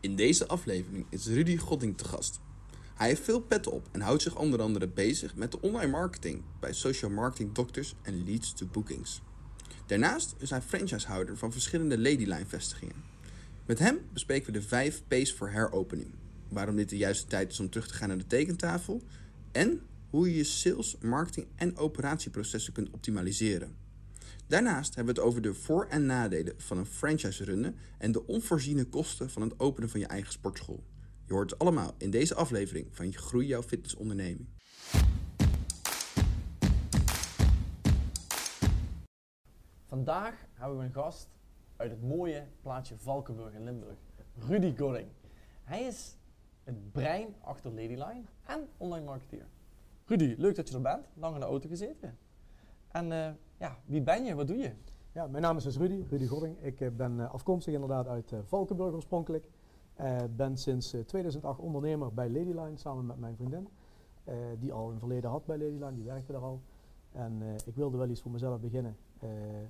In deze aflevering is Rudy Godding te gast. Hij heeft veel petten op en houdt zich onder andere bezig met de online marketing bij Social Marketing Doctors en Leads to Bookings. Daarnaast is hij franchisehouder van verschillende Ladyline vestigingen. Met hem bespreken we de 5 P's voor heropening, waarom dit de juiste tijd is om terug te gaan naar de tekentafel en hoe je je sales, marketing en operatieprocessen kunt optimaliseren. Daarnaast hebben we het over de voor- en nadelen van een franchise runnen en de onvoorziene kosten van het openen van je eigen sportschool. Je hoort het allemaal in deze aflevering van Groei Jouw Fitnessonderneming. Vandaag hebben we een gast uit het mooie plaatsje Valkenburg in Limburg, Rudy Godding. Hij is het brein achter Ladyline en online marketeer. Rudy, leuk dat je er bent. Lang in de auto gezeten. En eh, ja, wie ben je? Wat doe je? Ja, mijn naam is dus Rudy, Rudy Godding. Ik eh, ben eh, afkomstig inderdaad uit eh, Valkenburg oorspronkelijk. Ben sinds eh, 2008 ondernemer bij Ladyline samen met mijn vriendin. die al een verleden had bij Ladyline, die werkte daar al. En ik wilde wel iets voor mezelf beginnen,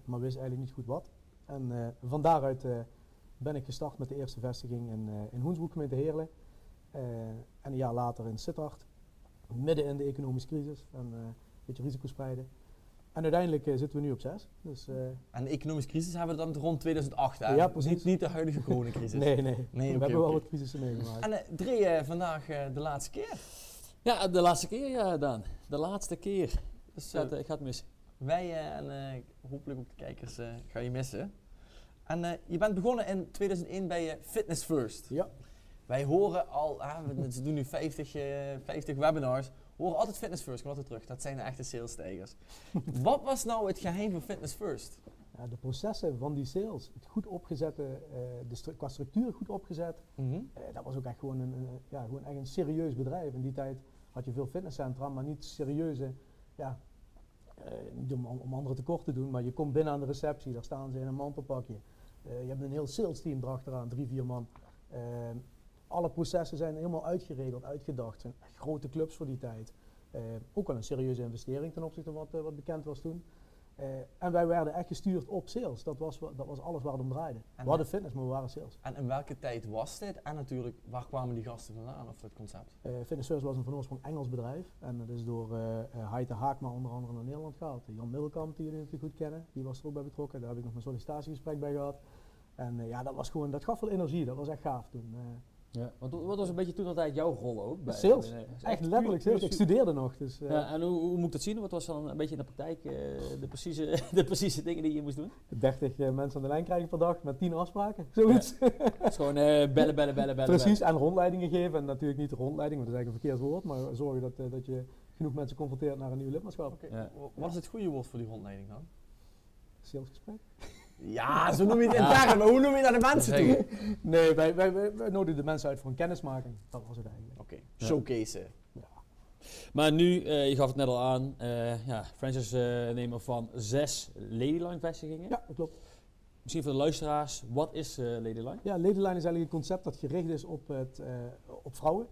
maar wist eigenlijk niet goed wat. En van daaruit ben ik gestart met de eerste vestiging in, in Hoensbroek, gemeente Heerlen. En een jaar later in Sittard, midden in de economische crisis en een beetje risico spreiden. En uiteindelijk eh, zitten we nu op zes. Dus, eh, En de economische crisis hebben we dan rond 2008. Hè? Ja, precies. Niet, niet de huidige coronacrisis. nee, nee. we oké, hebben wel wat crisissen meegemaakt. En eh Dre, vandaag eh, de laatste keer. Ja, de laatste keer ja, Daan. De laatste keer. Dus eh, Gaat, gaat mis. wij en eh, hopelijk ook de kijkers eh gaan je missen. En eh, je bent begonnen in 2001 bij eh, Fitness First. Ja, Wij horen al, ah, we, ze doen nu 50, eh, 50 webinars, we horen altijd Fitness First, kom altijd terug. Dat zijn de echte salesstijgers. Wat was nou het geheim van Fitness First? ja, de processen van die sales, het goed opgezette, eh, de stru- qua structuur goed opgezet, Mhm. eh, dat was ook echt gewoon een, ja, gewoon echt een serieus bedrijf. In die tijd had je veel fitnesscentra, maar niet serieuze, ja, eh, niet om, om anderen tekort te doen, maar je komt binnen aan de receptie, daar staan ze in een mantelpakje. Je hebt een heel sales team erachteraan, drie, vier man. Alle processen zijn helemaal uitgeregeld, uitgedacht. Zijn echt grote clubs voor die tijd. Eh, ook wel een serieuze investering ten opzichte van wat, eh, wat bekend was toen. Eh, en wij werden echt gestuurd op sales. Dat was, wa- dat was alles waar het om draaide. En we hadden fitness, maar we waren sales. En in welke tijd was dit? En natuurlijk, waar kwamen die gasten vandaan of het concept? Eh Fitness was een van oorsprong Engels bedrijf. En dat is door eh, Heite Haakma onder andere naar Nederland gehaald. Jan Middelkamp, die jullie natuurlijk goed kennen, die was er ook bij betrokken. Daar heb ik nog een sollicitatiegesprek bij gehad. En ja, dat was gewoon, dat gaf wel energie. Dat was echt gaaf toen. Ja. Want wat was een beetje toen altijd jouw rol ook? Bij, Sales. bij- echt letterlijk sales. Ik studeerde nog. Dus, eh, Ja, en hoe, hoe moet ik dat zien? Wat was dan een beetje in de praktijk eh, de, precieze, de precieze dingen die je moest doen? 30 eh, mensen aan de lijn krijgen per dag met 10 afspraken. Zoiets. Het is gewoon bellen, bellen, bellen, bellen. Precies, en rondleidingen geven. En natuurlijk niet de rondleiding, want dat is eigenlijk een verkeerd woord. Maar zorgen dat, dat je genoeg mensen confronteert naar een nieuw lidmaatschap. Ja. Wat is het goede woord voor die rondleiding dan? Salesgesprek. Ja, zo noem je het intern, Ja. maar hoe noem je dat de mensen toe? Nee, wij, wij, wij, wij nodigen de mensen uit voor een kennismaking. Dat was het eigenlijk. Oké, showcase. Maar nu, eh, je gaf het net al aan, eh ja, franchise-nemer van zes Ladyline vestigingen. Ja, dat klopt. Misschien voor de luisteraars, wat is eh, Ladyline? Ja, Ladyline is eigenlijk een concept dat gericht is op, het, eh, op vrouwen.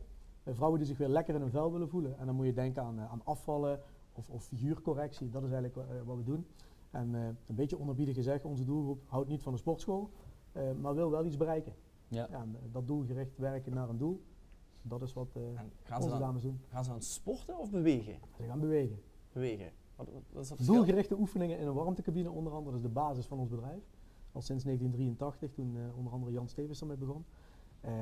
Eh, vrouwen die zich weer lekker in hun vel willen voelen. En dan moet je denken aan, eh, aan afvallen of, of figuurcorrectie. Dat is eigenlijk wa- eh, wat we doen. En eh, een beetje onderbiedig gezegd, onze doelgroep houdt niet van de sportschool, eh, maar wil wel iets bereiken. Ja. Ja, en, eh, dat doelgericht werken naar een doel, dat is wat eh, gaan, ze onze dan, dames doen. gaan ze dan sporten of bewegen? Ze gaan bewegen. Bewegen. Wat, wat, wat is dat verschil? Doelgerichte oefeningen in een warmtecabine onder andere, dat is de basis van ons bedrijf. Al sinds 1983, toen eh, onder andere Jan Stevens ermee begon. Eh,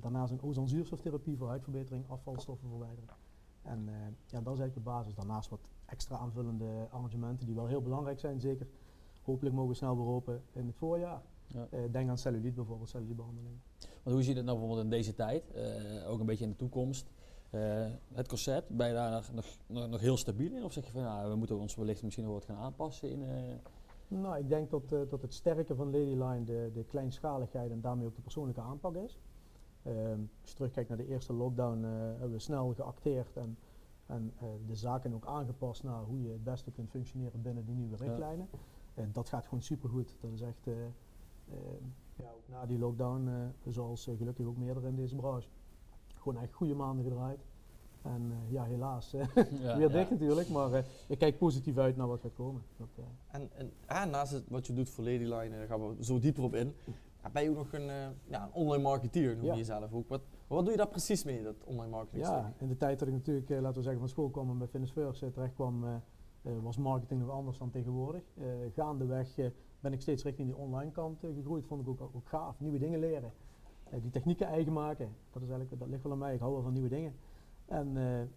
daarnaast een ozonzuurstoftherapie voor huidverbetering, afvalstoffen verwijderen. En eh, ja, dat is eigenlijk de basis. Daarnaast wat extra aanvullende arrangementen die wel heel belangrijk zijn, zeker. Hopelijk mogen we snel weer open in het voorjaar. Ja. Eh, denk aan celluliet bijvoorbeeld, cellulietbehandeling. Want hoe zie je dat nou bijvoorbeeld in deze tijd, eh, ook een beetje in de toekomst? Eh, het concept, ben je daar nog, nog, heel stabiel in? Of zeg je van, nou, we moeten ons wellicht misschien nog wat gaan aanpassen in... Nou, ik denk dat, dat het sterke van Ladyline de, de kleinschaligheid en daarmee ook de persoonlijke aanpak is. Ehm, als je terugkijkt naar de eerste lockdown, hebben we snel geacteerd en, en eh, de zaken ook aangepast naar hoe je het beste kunt functioneren binnen die nieuwe Ja. richtlijnen. En dat gaat gewoon supergoed. Dat is echt, eh, ehm, ja, ook na die lockdown, eh, zoals eh, gelukkig ook meerdere in deze branche, gewoon echt goede maanden gedraaid. En eh, ja, helaas eh, ja, weer ja. dicht natuurlijk, maar eh, ik kijk positief uit naar wat gaat komen. Dat, eh, En, en ah, naast het, wat je doet voor Ladyline, daar gaan we zo dieper op in. ben je ook nog een, eh, ja, een online marketeer, noem je jezelf ook. Wat, wat doe je daar precies mee, dat online marketing? Ja, in de tijd dat ik natuurlijk, eh, laten we zeggen, van school kwam en bij Fitness First eh, terecht kwam, eh, was marketing nog anders dan tegenwoordig. Gaandeweg ben ik steeds richting die online kant gegroeid. Vond ik ook, ook gaaf, nieuwe dingen leren. Die technieken eigen maken, dat, is eigenlijk, dat ligt wel aan mij. Ik hou wel van nieuwe dingen. En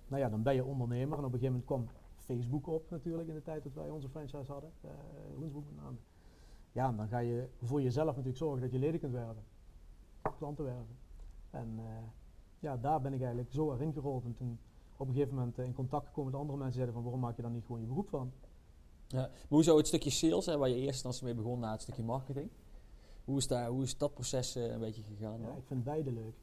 nou ja, dan ben je ondernemer en op een gegeven moment kwam Facebook op natuurlijk in de tijd dat wij onze franchise hadden. met name. Ja, en dan ga je voor jezelf natuurlijk zorgen dat je leden kunt werven. Klanten werven. En eh, ja, daar ben ik eigenlijk zo erin gerold. En toen op een gegeven moment eh, in contact gekomen met andere mensen zeiden van waarom maak je dan niet gewoon je beroep van? Ja. Maar hoezo het stukje sales, hè, waar je eerst instantie mee begon, na het stukje marketing? Hoe is, daar, hoe is dat proces eh, een beetje gegaan? Ja, dan? ik vind beide leuk.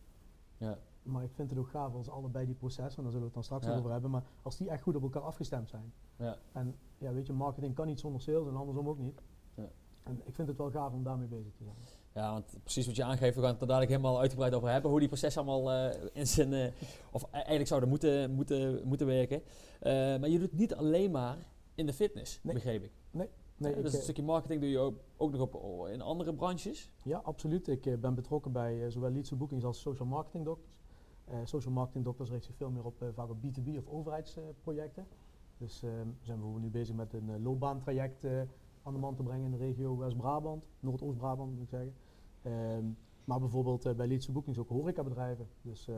Ja. Maar ik vind het ook gaaf als allebei die processen, en daar zullen we het dan straks Ja. over hebben, maar als die echt goed op elkaar afgestemd zijn. Ja. En ja, weet je, marketing kan niet zonder sales en andersom ook niet. Ja. En ik vind het wel gaaf om daarmee bezig te zijn. Ja, want precies wat je aangeeft, we gaan het er dadelijk helemaal uitgebreid over hebben. Hoe die processen allemaal eh, in zijn, eh, of e- eigenlijk zouden moeten, moeten, moeten werken. Eh, maar je doet het niet alleen maar in de fitness, Nee. begreep ik. Nee, Ja, ik, dus een stukje marketing doe je ook, ook nog op, oh, in andere branches. Ja, absoluut. Ik ben betrokken bij zowel leads bookings als social marketing dokters. Eh, social marketing dokters richt zich veel meer op vaak op B2B of overheidsprojecten. dus eh, we zijn bijvoorbeeld nu bezig met een loopbaantraject aan de man te brengen in de regio West-Brabant, Noordoost-Brabant moet ik zeggen. Ehm, maar bijvoorbeeld eh, bij leads bookings ook horecabedrijven. Dus eh,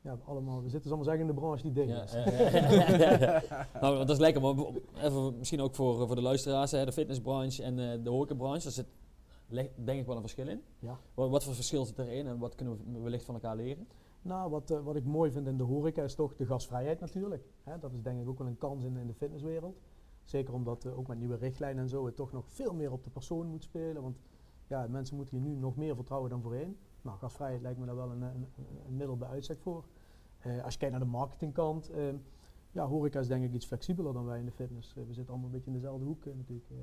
ja, allemaal, we zitten allemaal zeggen in de branche die dicht Ja, eh. Nou, dat is lekker, maar even, misschien ook voor, voor de luisteraars, hè, de fitnessbranche en eh, de horecabranche, daar zit denk ik wel een verschil in. Ja. Wat, wat voor verschil zit erin en wat kunnen we wellicht van elkaar leren? Nou, wat, eh, wat ik mooi vind in de horeca is toch de gasvrijheid natuurlijk. Hè, dat is denk ik ook wel een kans in, in de fitnesswereld. Zeker omdat eh, ook met nieuwe richtlijnen en zo het toch nog veel meer op de persoon moet spelen. Want ja, mensen moeten hier nu nog meer vertrouwen dan voorheen. Nou, gasvrijheid lijkt me daar wel een, een, middel bij uitstek voor. Eh, als je kijkt naar de marketingkant, eh, ja, horeca is denk ik iets flexibeler dan wij in de fitness. Eh, we zitten allemaal een beetje in dezelfde hoek eh, natuurlijk. eh.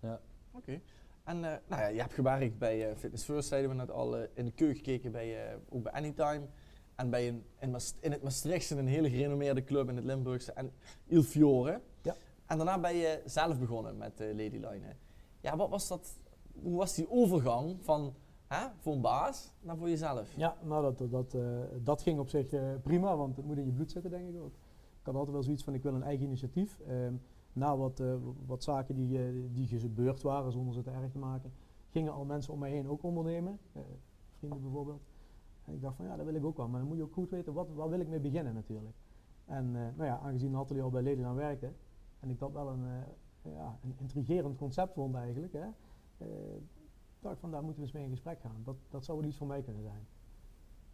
Ja, Oké. En eh, nou ja, je hebt gewerkt bij eh, Fitness First, zeiden we net al, in de keuken gekeken bij, eh, ook bij Anytime. En bij een, in, in het Maastrichtse, een hele gerenommeerde club in het Limburgse, en Il Fiore. Ja. En daarna ben je zelf begonnen met uh, Ladyline. Ja, wat was dat, hoe was die overgang van hè, voor een baas naar voor jezelf? Ja, nou dat, dat, dat, eh, ging op zich eh, prima, want het moet in je bloed zitten denk ik ook. Ik had altijd wel zoiets van ik wil een eigen initiatief. Ehm, na wat, eh, wat zaken die, die gebeurd waren zonder ze te erg te maken, gingen al mensen om mij heen ook ondernemen. Vrienden bijvoorbeeld. En ik dacht van ja, dat wil ik ook wel. Maar dan moet je ook goed weten, wat, waar wil ik mee beginnen natuurlijk. En nou ja, aangezien Nathalie al bij Leden aan werkte en ik dat wel een, ja, een intrigerend concept vond eigenlijk, hè, dacht ik van daar moeten we eens mee in gesprek gaan. Dat, dat zou wel iets voor mij kunnen zijn.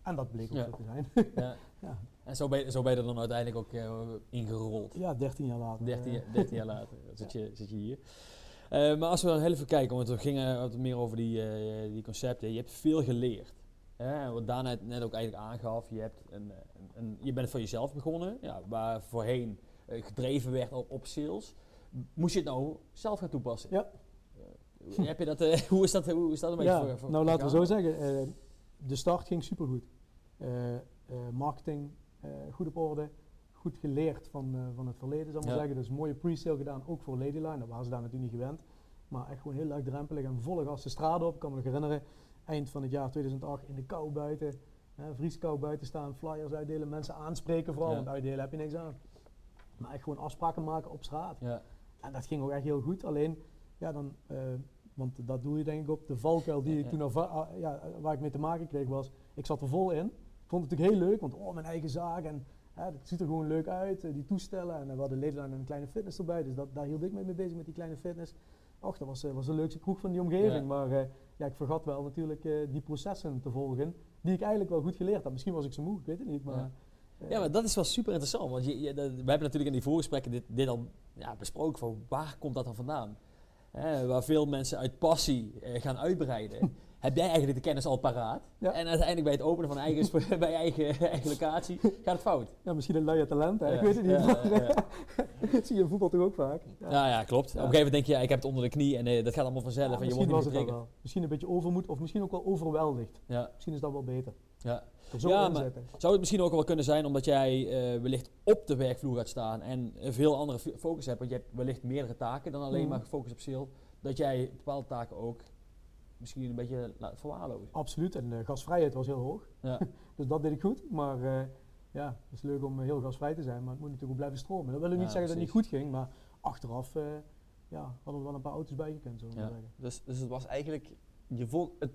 En dat bleek ook Ja. zo te zijn. ja. ja. En zo ben, je, zo ben je er dan uiteindelijk ook eh, ingerold. ja, 13 jaar later. 13, eh, jaar- 13 jaar later zit, je, zit je hier. Eh, maar als we dan heel even kijken, want we gingen wat meer over die, eh, die concepten. Je hebt veel geleerd. Hè? Wat Daan net, net ook eigenlijk aangaf, je, hebt een, eh, een, een- je bent voor jezelf begonnen, ja, waar voorheen eh, gedreven werd op, op sales. Moest je het nou zelf gaan toepassen? Ja. Heb je dat, eh, hoe, is dat, hoe is dat een beetje ja, voor, voor nou laten we zo zeggen, eh, de start ging supergoed. Eh, marketing goed op orde, goed geleerd van, van het verleden, zal ik maar zeggen. Dus mooie pre-sale gedaan, ook voor Ladyline, dat waren ze daar natuurlijk niet gewend. Maar echt gewoon heel laagdrempelig en volle gas de straat op. Ik kan me nog herinneren, eind van het jaar 2008 in de kou buiten, hè, vrieskou buiten staan, flyers uitdelen, mensen aanspreken vooral, Ja. want uitdelen heb je niks aan. Maar echt gewoon afspraken maken op straat. Ja, En dat ging ook echt heel goed. Alleen, ja, dan, want dat doe je denk ik op. De valkuil die Ja, ik toen al, va- ah, ja, waar ik mee te maken kreeg was, ik zat er vol in. Ik vond het natuurlijk heel leuk, want oh, mijn eigen zaak en hè, het ziet er gewoon leuk uit, eh, die toestellen. En we hadden Nederland een kleine fitness erbij, dus dat, daar hield ik me mee bezig met die kleine fitness. Och, dat was, eh, was de leukste kroeg van die omgeving. Maar eh, ja, ik vergat wel natuurlijk die processen te volgen, die ik eigenlijk wel goed geleerd had. Misschien was ik zo moe, ik weet het niet. Maar, Ja. maar dat is wel super interessant. Want je, we hebben natuurlijk in die voorgesprekken dit, dit al ja, besproken. Van waar komt dat dan vandaan? Waar veel mensen uit passie eh, gaan uitbreiden. heb jij eigenlijk de kennis al paraat? Ja. En uiteindelijk bij het openen van eigen, bij eigen, eigen locatie gaat het fout. ja, misschien een luie talent, hè? Ja, ik weet het niet. ja, dat zie je in voetbal toch ook vaak. Ja. Ja, ja, klopt. Op een gegeven moment denk je, ik heb het onder de knie en eh, dat gaat allemaal vanzelf. En je misschien wordt was niet. Misschien een beetje overmoed of misschien ook wel overweldigd. Ja, Misschien is dat wel beter. Ja. Zo Ja, maar-. Zou het misschien ook wel kunnen zijn omdat jij eh, wellicht op de werkvloer gaat staan en een veel andere focus hebt, want je hebt wellicht meerdere taken dan alleen Mhm. maar gefocust op sale, dat jij bepaalde taken ook misschien een beetje laten verwaarlozen. Absoluut, en de gasvrijheid was heel hoog. Ja. Dus dat deed ik goed. Maar eh, ja, het is leuk om eh, heel gasvrij te zijn, maar het moet natuurlijk ook blijven stromen. Dat wil niet Ja, zeggen dat het niet goed ging, maar achteraf eh, ja, hadden we wel een paar auto's bijgekend, zullen we Ja. Dus, dus het was eigenlijk, je vo- het,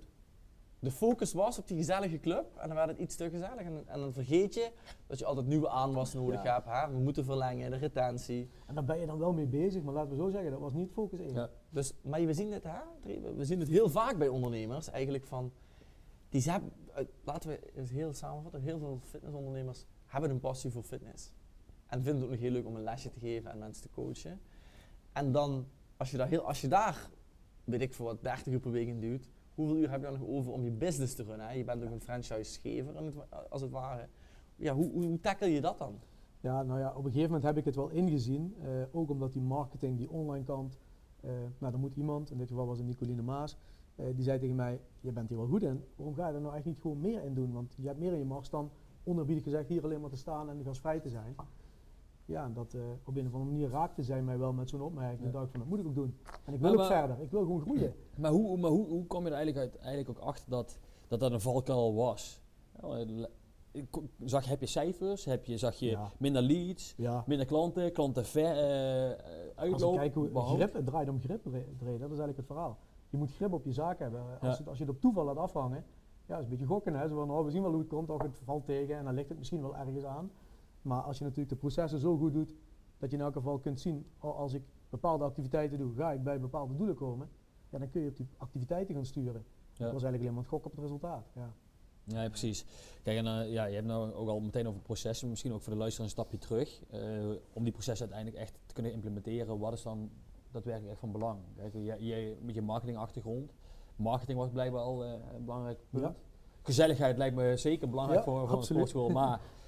de focus was op die gezellige club en dan werd het iets te gezellig. En, en dan vergeet je dat je altijd nieuwe aanwas nodig Ja. hebt. Hè? We moeten verlengen, de retentie. En daar ben je dan wel mee bezig, maar laten we zo zeggen, dat was niet focus 1. Ja. Dus, maar we zien het, hè, we- zien het heel vaak bij ondernemers. Eigenlijk van, die ze hebben, eh, laten we het heel samenvatten, heel veel fitnessondernemers hebben een passie voor fitness. En vinden het ook nog heel leuk om een lesje te geven en mensen te coachen. En dan, als je daar, heel, als je daar weet ik voor wat, 30 uur per week in duwt, hoeveel uur heb je dan nog over om je business te runnen? Hè? Je bent ook een franchise-gever, als het ware. Ja, hoe, hoe, tackle je dat dan? Ja, nou ja, op een gegeven moment heb ik het wel ingezien. eh, ook omdat die marketing, die online kant, eh, nou, er moet iemand, in dit geval was het Nicoline Maas, eh, die zei tegen mij, je bent hier wel goed in, waarom ga je er nou echt niet gewoon meer in doen? Want je hebt meer in je mars dan onerbiedig gezegd hier alleen maar te staan en gasvrij te zijn. Ja, en dat eh, op een of andere manier raakte zij mij wel met zo'n opmerking. Ja. Ik dacht van, dat moet ik ook doen. En ik wil Maar- ook maar- verder, ik wil gewoon groeien. Maar hoe, maar hoe, hoe kom je er eigenlijk, uit, eigenlijk ook achter dat dat, dat een valkuil was? Ja, le- ik ko- Zag, heb je cijfers? Heb je, zag je Ja. minder leads? Minder klanten? Klanten ver, eh, Als we uitlopen? kijken hoe behoud? grip, het draait om grip dat is eigenlijk het verhaal. Je moet grip op je zaak hebben. Als, het, als je het op toeval laat afhangen, ja, is een beetje gokken. Hè? Zo van, oh, we zien wel hoe het komt, of het valt tegen en dan ligt het misschien wel ergens aan. Maar als je natuurlijk de processen zo goed doet, dat je in elk geval kunt zien, oh, als ik bepaalde activiteiten doe, ga ik bij bepaalde doelen komen. Ja, dan kun je op die activiteiten gaan sturen. Ja. Dat was eigenlijk alleen maar het gokken op het resultaat. Ja. Ja, ja, precies. Kijk, en eh, ja, je hebt nou ook al meteen over processen, misschien ook voor de luisteraar een stapje terug. eh, om die processen uiteindelijk echt te kunnen implementeren, wat is dan daadwerkelijk echt van belang? Kijk, jij, jij met je marketingachtergrond, marketing was blijkbaar al eh, een belangrijk punt. Ja. Gezelligheid lijkt me zeker belangrijk Ja, voor, voor een sportschool, maar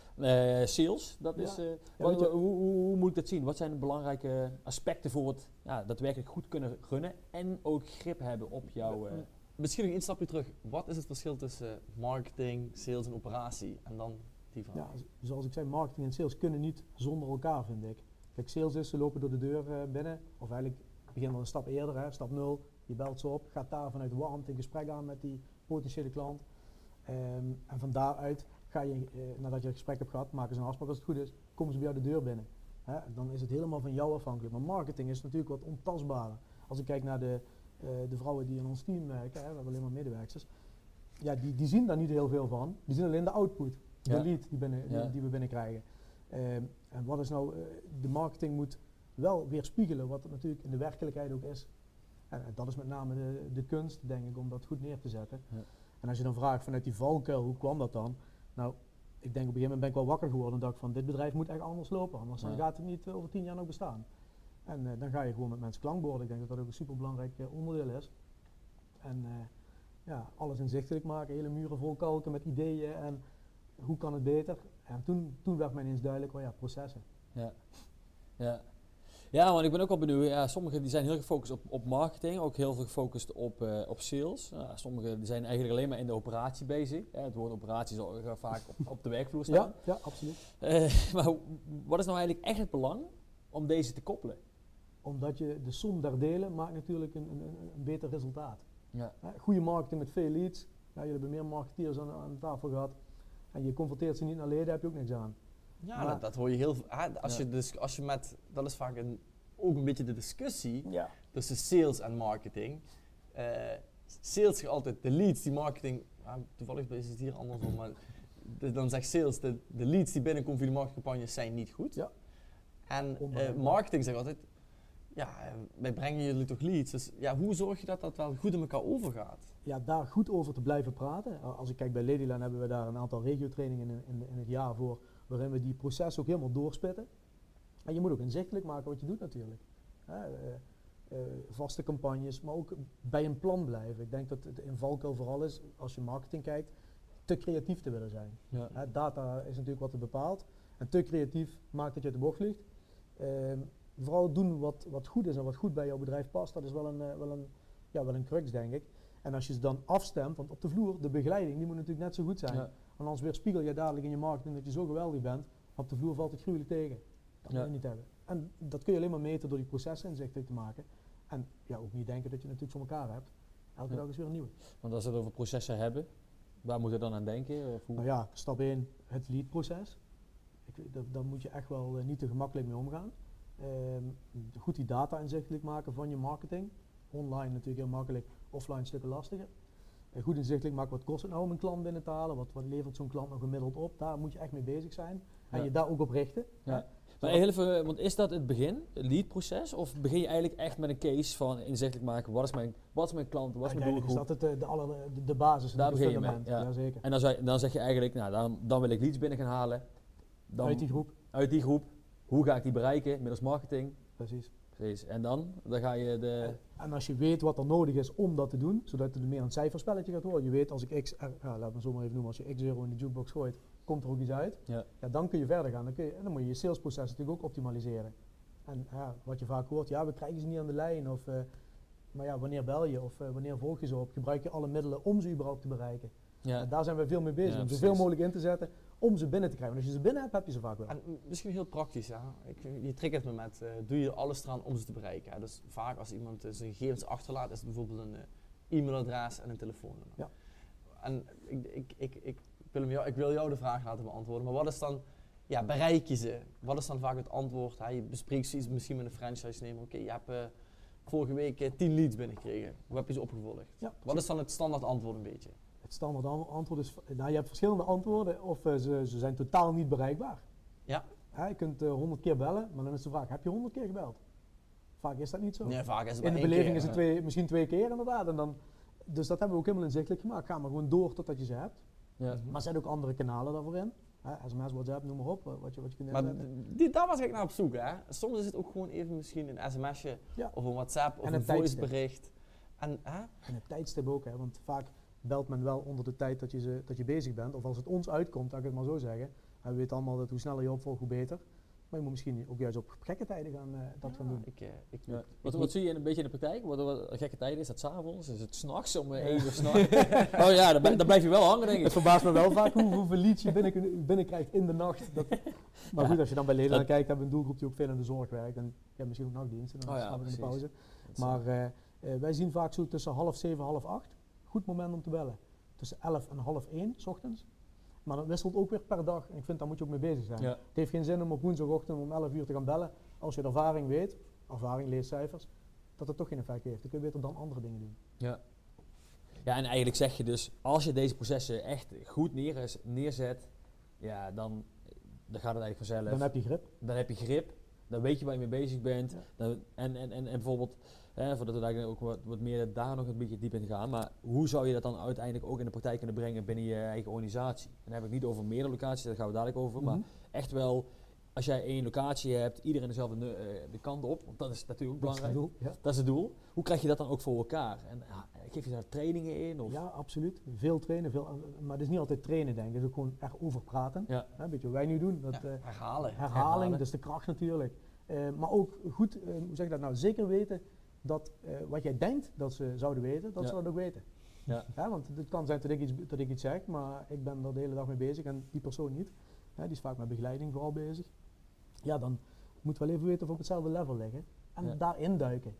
sales, dat Ja. is... eh, wat- hoe, hoe, hoe moet ik dat zien? Wat zijn de belangrijke aspecten voor het ja, daadwerkelijk goed kunnen gunnen en ook grip hebben op jouw... eh, Misschien nog één stapje terug. Wat is het verschil tussen marketing, sales en operatie? En dan die vraag. Ja, zoals ik zei, marketing en sales kunnen niet zonder elkaar, vind ik. Kijk, sales is, ze lopen door de deur eh, binnen, of eigenlijk begin al een stap eerder, hè, stap 0. Je belt ze op, gaat daar vanuit warmte in gesprek aan met die potentiële klant. Ehm, en van daaruit ga je, eh, nadat je het gesprek hebt gehad, maken ze een afspraak als het goed is, komen ze bij jou de deur binnen. Hè, dan is het helemaal van jou afhankelijk. Maar marketing is natuurlijk wat ontastbaarder. Als ik kijk naar de, eh, de vrouwen die in ons team werken, hè, we hebben alleen maar medewerkers, ja, die, die zien daar niet heel veel van. Die zien alleen de output, de Ja. lead die, binnen, die, Ja. die we binnenkrijgen. Ehm, en wat is nou, eh, de marketing moet wel weerspiegelen wat het natuurlijk in de werkelijkheid ook is. En, en dat is met name de, de kunst, denk ik, om dat goed neer te zetten. Ja. En als je dan vraagt vanuit die valkuil, hoe kwam dat dan? Nou, ik denk op een gegeven moment ben ik wel wakker geworden en dacht ik van, dit bedrijf moet echt anders lopen, anders dan gaat het niet eh, over tien jaar nog bestaan. En eh, dan ga je gewoon met mensen klankborden. Ik denk dat dat ook een superbelangrijk eh, onderdeel is. En ja, alles inzichtelijk maken, hele muren vol kalken met ideeën en hoe kan het beter. En toen, toen werd mij ineens duidelijk, oh ja, processen. Ja. Ja. Ja, want ik ben ook wel benieuwd. Ja, sommigen die zijn heel gefocust op, op marketing, ook heel veel gefocust op, eh, op sales. Ja, sommigen die zijn eigenlijk alleen maar in de operatie bezig. Ja, het woord operatie zal vaak op, op de werkvloer staan. Ja, ja, absoluut. Eh, maar wat is nou eigenlijk echt het belang om deze te koppelen? Omdat je de som der delen maakt natuurlijk een, een, een- beter resultaat. Ja. Goede marketing met veel leads. Ja, jullie hebben meer marketeers aan, aan tafel gehad. En je confronteert ze niet naar leden, heb je ook niks aan. Ja, Maar- dat, dat hoor je heel veel. hè, Als, Ja. je dus, als je met, dat is vaak een, ook een beetje de discussie Ja. tussen sales en marketing. Eh, sales gaat altijd de leads die marketing, ja, toevallig is het hier andersom, maar de- dan zegt sales de, de leads die binnenkomen via de marketingcampagnes zijn niet goed. Ja. En eh, marketing zegt altijd, ja, eh, wij brengen jullie toch leads. Dus ja, hoe zorg je dat dat wel goed in elkaar overgaat? ja, daar goed over te blijven praten. Als ik kijk bij Ladyline hebben we daar een aantal regiotrainingen in, in, in het jaar voor, waarin we die processen ook helemaal doorspitten. En je moet ook inzichtelijk maken wat je doet natuurlijk. Hè, eh, eh, vaste campagnes, maar ook bij een plan blijven. Ik denk dat het in valkuil vooral is, als je marketing kijkt, te creatief te willen zijn. Ja. Hè, data is natuurlijk wat het bepaalt. En te creatief maakt dat je uit de bocht vliegt. Ehm, vooral doen wat, wat goed is en wat goed bij jouw bedrijf past. Dat is wel een, eh, wel een, ja, wel een crux, denk ik. En als je ze dan afstemt, want op de vloer, de begeleiding, die moet natuurlijk net zo goed zijn. Ja. Want anders weerspiegel je dadelijk in je marketing dat je zo geweldig bent. Maar op de vloer valt het gruwelijk tegen. Dat wil Ja. je niet hebben. En dat kun je alleen maar meten door die processen inzichtelijk te maken. En ja, ook niet denken dat je het natuurlijk voor elkaar hebt. Elke Ja. dag is weer een nieuwe. Want als we het over processen hebben, waar moet je dan aan denken? Of hoe? Nou ja, stap 1, het lead-proces. Daar moet je echt wel eh, niet te gemakkelijk mee omgaan. Ehm, goed die data inzichtelijk maken van je marketing. Online natuurlijk heel makkelijk, offline stukken lastiger. Goed inzichtelijk maken wat kost het nou om een klant binnen te halen, wat, wat levert zo'n klant nou gemiddeld op. Daar moet je echt mee bezig zijn en je daar ook op richten. Ja. Maar heel even, want is dat het begin, het lead-proces? Of begin je eigenlijk echt met een case van inzichtelijk maken, wat is mijn, wat is mijn klant, wat is mijn Uiteindelijk is doelgroep? dat het, eh, de, alle, de, de basis, Daar het begin je mee, ja. Jazeker. En dan, zou dan zeg je eigenlijk, nou dan, dan wil ik leads binnen gaan halen. Dan, Uit die groep, uit die groep. Hoe ga ik die bereiken? Middels marketing. precies. Precies. En dan, dan ga je de... En als je weet wat er nodig is om dat te doen, zodat het meer een cijferspelletje gaat worden. Je weet als ik x, ja, laat me zo maar even noemen, als je x euro in de jukebox gooit, komt er ook iets uit. Ja. Ja, dan kun je verder gaan. Dan, kun je, en dan moet je je salesproces natuurlijk ook optimaliseren. En ja, wat je vaak hoort, ja, we krijgen ze niet aan de lijn. Of, eh, maar ja, wanneer bel je? Of eh, wanneer volg je ze op? Gebruik je alle middelen om ze überhaupt te bereiken? Ja. En daar zijn we veel mee bezig. Om zoveel mogelijk in te zetten om ze binnen te krijgen. Want als je ze binnen hebt, heb je ze vaak wel. En misschien heel praktisch, ja. Ik, je triggert me met, eh, doe je alles eraan om ze te bereiken. Hè? Dus vaak als iemand eh, zijn gegevens achterlaat, is het bijvoorbeeld een eh, e-mailadres en een telefoonnummer. Ja. En ik, ik, ik, ik, wil jou, ik wil jou de vraag laten beantwoorden, maar wat is dan, ja, bereik je ze? Wat is dan vaak het antwoord? Hè? Je bespreekt zoiets misschien met een franchise-nemer. Oké, je hebt vorige week eh, 10 leads binnengekregen. Hoe heb je ze opgevolgd? Ja, Wat is dan het standaard antwoord een beetje? Standaard an- antwoord is, nou, je hebt verschillende antwoorden of eh, ze, ze zijn totaal niet bereikbaar. Ja. Hè, je kunt honderd keer bellen, maar dan is de vraag, heb je honderd keer gebeld? Vaak is dat niet zo. Nee, vaak is het In de beleving keer, is het hè. twee, misschien twee keer inderdaad. En dan, dus dat hebben we ook helemaal inzichtelijk gemaakt. Ga maar gewoon door totdat je ze hebt. Ja. Maar zet ook andere kanalen daarvoor in. Hè, SMS, WhatsApp, noem maar op, eh, wat je, wat je kunt Maar inzetten. daar was ik naar op zoek. Hè. Soms is het ook gewoon even misschien een sms'je Ja. of een WhatsApp of En een, een voicebericht. En, hè? En het tijdstip ook, hè, want vaak belt men wel onder de tijd dat je, ze, dat je bezig bent. Of als het ons uitkomt, laat ik het maar zo zeggen. En we weten allemaal dat hoe sneller je opvolgt, hoe beter. Maar je moet misschien ook juist op gekke tijden gaan, eh, dat gaan doen. Ik, eh, ik, Ja. ik Wat, wat zie je een beetje in de praktijk? Wat, wat een gekke tijden? Is dat s'avonds? Is het s'nachts om eh, één uur s'nachts? oh ja, dan, blijf- dan blijf je wel hangen denk Het ik. verbaast me wel vaak hoe, hoeveel leads je binnen, binnenkrijgt in de nacht. Dat, maar Ja. goed, als je dan bij leden Dat- naar kijkt, hebben we een doelgroep die ook veel in de zorg werkt. En ja, misschien ook nachtdienst. En dan Oh slapen we in de pauze. Maar eh, eh, wij zien vaak zo tussen half zeven, half acht. Goed moment om te bellen. Tussen elf en half één, s ochtends. Maar dat wisselt ook weer per dag. En ik vind daar moet je ook mee bezig zijn. Ja. Het heeft geen zin om op woensdagochtend om 11 uur te gaan bellen. Als je de ervaring weet, ervaring leest cijfers, dat het toch geen effect heeft. Dan kun je beter dan andere dingen doen. Ja. ja, en eigenlijk zeg je dus, als je deze processen echt goed neer, neerzet, ja, dan, dan gaat het eigenlijk vanzelf. Dan heb je grip. dan heb je grip, dan weet je waar je mee bezig bent. Ja. Dan, en, en, en, en bijvoorbeeld, hè, voordat we daar ook wat, wat meer daar nog een beetje diep in gaan, maar hoe zou je dat dan uiteindelijk ook in de praktijk kunnen brengen binnen je eigen organisatie? En dan heb ik niet over meerdere locaties, daar gaan we dadelijk over, maar Mhm. echt wel, als jij één locatie hebt, iedereen dezelfde eh, de kant op, want dat is natuurlijk ook Dat is het belangrijk. doel. Ja. Dat is het doel. Hoe krijg je dat dan ook voor elkaar? En ja, geef je daar trainingen in? Of? Ja, absoluut. Veel trainen, veel, maar het is niet altijd trainen, denk ik. Het is ook gewoon erover praten. Ja. Hè, Een beetje wat wij nu doen. Dat, ja, eh, herhalen. herhaling, herhalen. dat is de kracht natuurlijk. Eh, maar ook goed, eh, hoe zeg ik dat nou, zeker weten dat eh, wat jij denkt dat ze zouden weten, dat Ja. ze dat ook weten. Ja. want het kan zijn dat ik, iets, dat ik iets zeg, maar ik ben er de hele dag mee bezig en die persoon niet. Die is vaak met begeleiding vooral bezig. Ja, dan moeten we wel even weten of we op hetzelfde level liggen. En Ja. daarin duiken.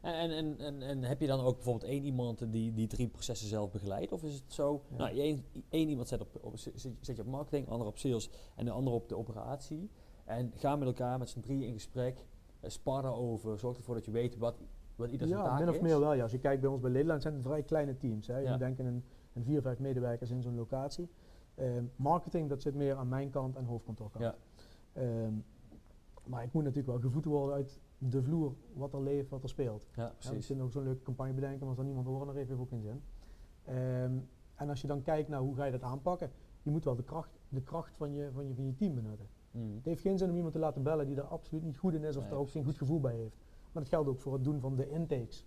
En, en, en, en, heb je dan ook bijvoorbeeld één iemand die die drie processen zelf begeleidt? Of is het zo, Ja. nou, één, één iemand zet, op, op, zet je op marketing, ander op sales en de ander op de operatie. En ga met elkaar met z'n drieën in gesprek, sparren over, zorg ervoor dat je weet wat, wat ieder zijn Ja, taak min of is. meer wel. Ja. Als je kijkt bij ons bij Nederland zijn het vrij kleine teams. Hè. Je Ja. denken een, een vier, vijf medewerkers in zo'n locatie. Ehm, marketing, dat zit meer aan mijn kant en hoofdkantoorkant. Ja. Ehm, maar ik moet natuurlijk wel gevoed worden uit de vloer, wat er leeft, wat er speelt. Ja, Ja, we precies. kunnen ook zo'n leuke campagne bedenken, maar als er niemand horen, dan heeft het ook geen zin. Ehm, en als je dan kijkt naar hoe ga je dat aanpakken, je moet wel de kracht, de kracht van, je, van, je, van je team benutten. Mm. Het heeft geen zin om iemand te laten bellen die er absoluut niet goed in is of Nee, daar ook geen goed gevoel bij heeft. Maar dat geldt ook voor het doen van de intakes.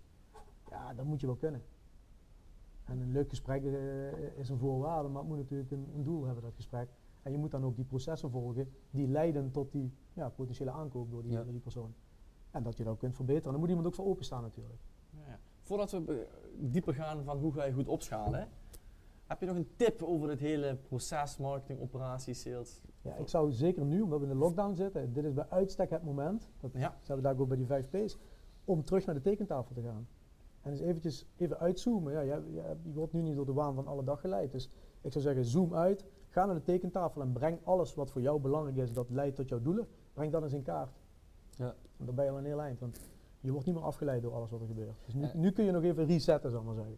Ja, dat moet je wel kunnen. En een leuk gesprek eh, is een voorwaarde, maar het moet natuurlijk een, een doel hebben, dat gesprek. En je moet dan ook die processen volgen die leiden tot die ja, potentiële aankoop door die, Ja. door die persoon. En dat je dat ook kunt verbeteren. Dan moet iemand ook voor openstaan natuurlijk. Ja, ja. Voordat we dieper gaan van hoe ga je goed opschalen, heb je nog een tip over het hele proces, marketing, operaties, sales? Ja, ik zou zeker nu, omdat we in de lockdown zitten, dit is bij uitstek het moment, dat Ja. zijn we daar ook bij die 5 P's, om terug naar de tekentafel te gaan. En eens eventjes even uitzoomen. Ja, je, je, je wordt nu niet door de waan van alle dag geleid. Dus ik zou zeggen, zoom uit. Ga naar de tekentafel en breng alles wat voor jou belangrijk is, dat leidt tot jouw doelen. Breng dat eens in kaart. Ja. En dan ben je al een heel eind. Want je wordt niet meer afgeleid door alles wat er gebeurt. Dus nu, Ja. nu kun je nog even resetten, zal ik maar zeggen.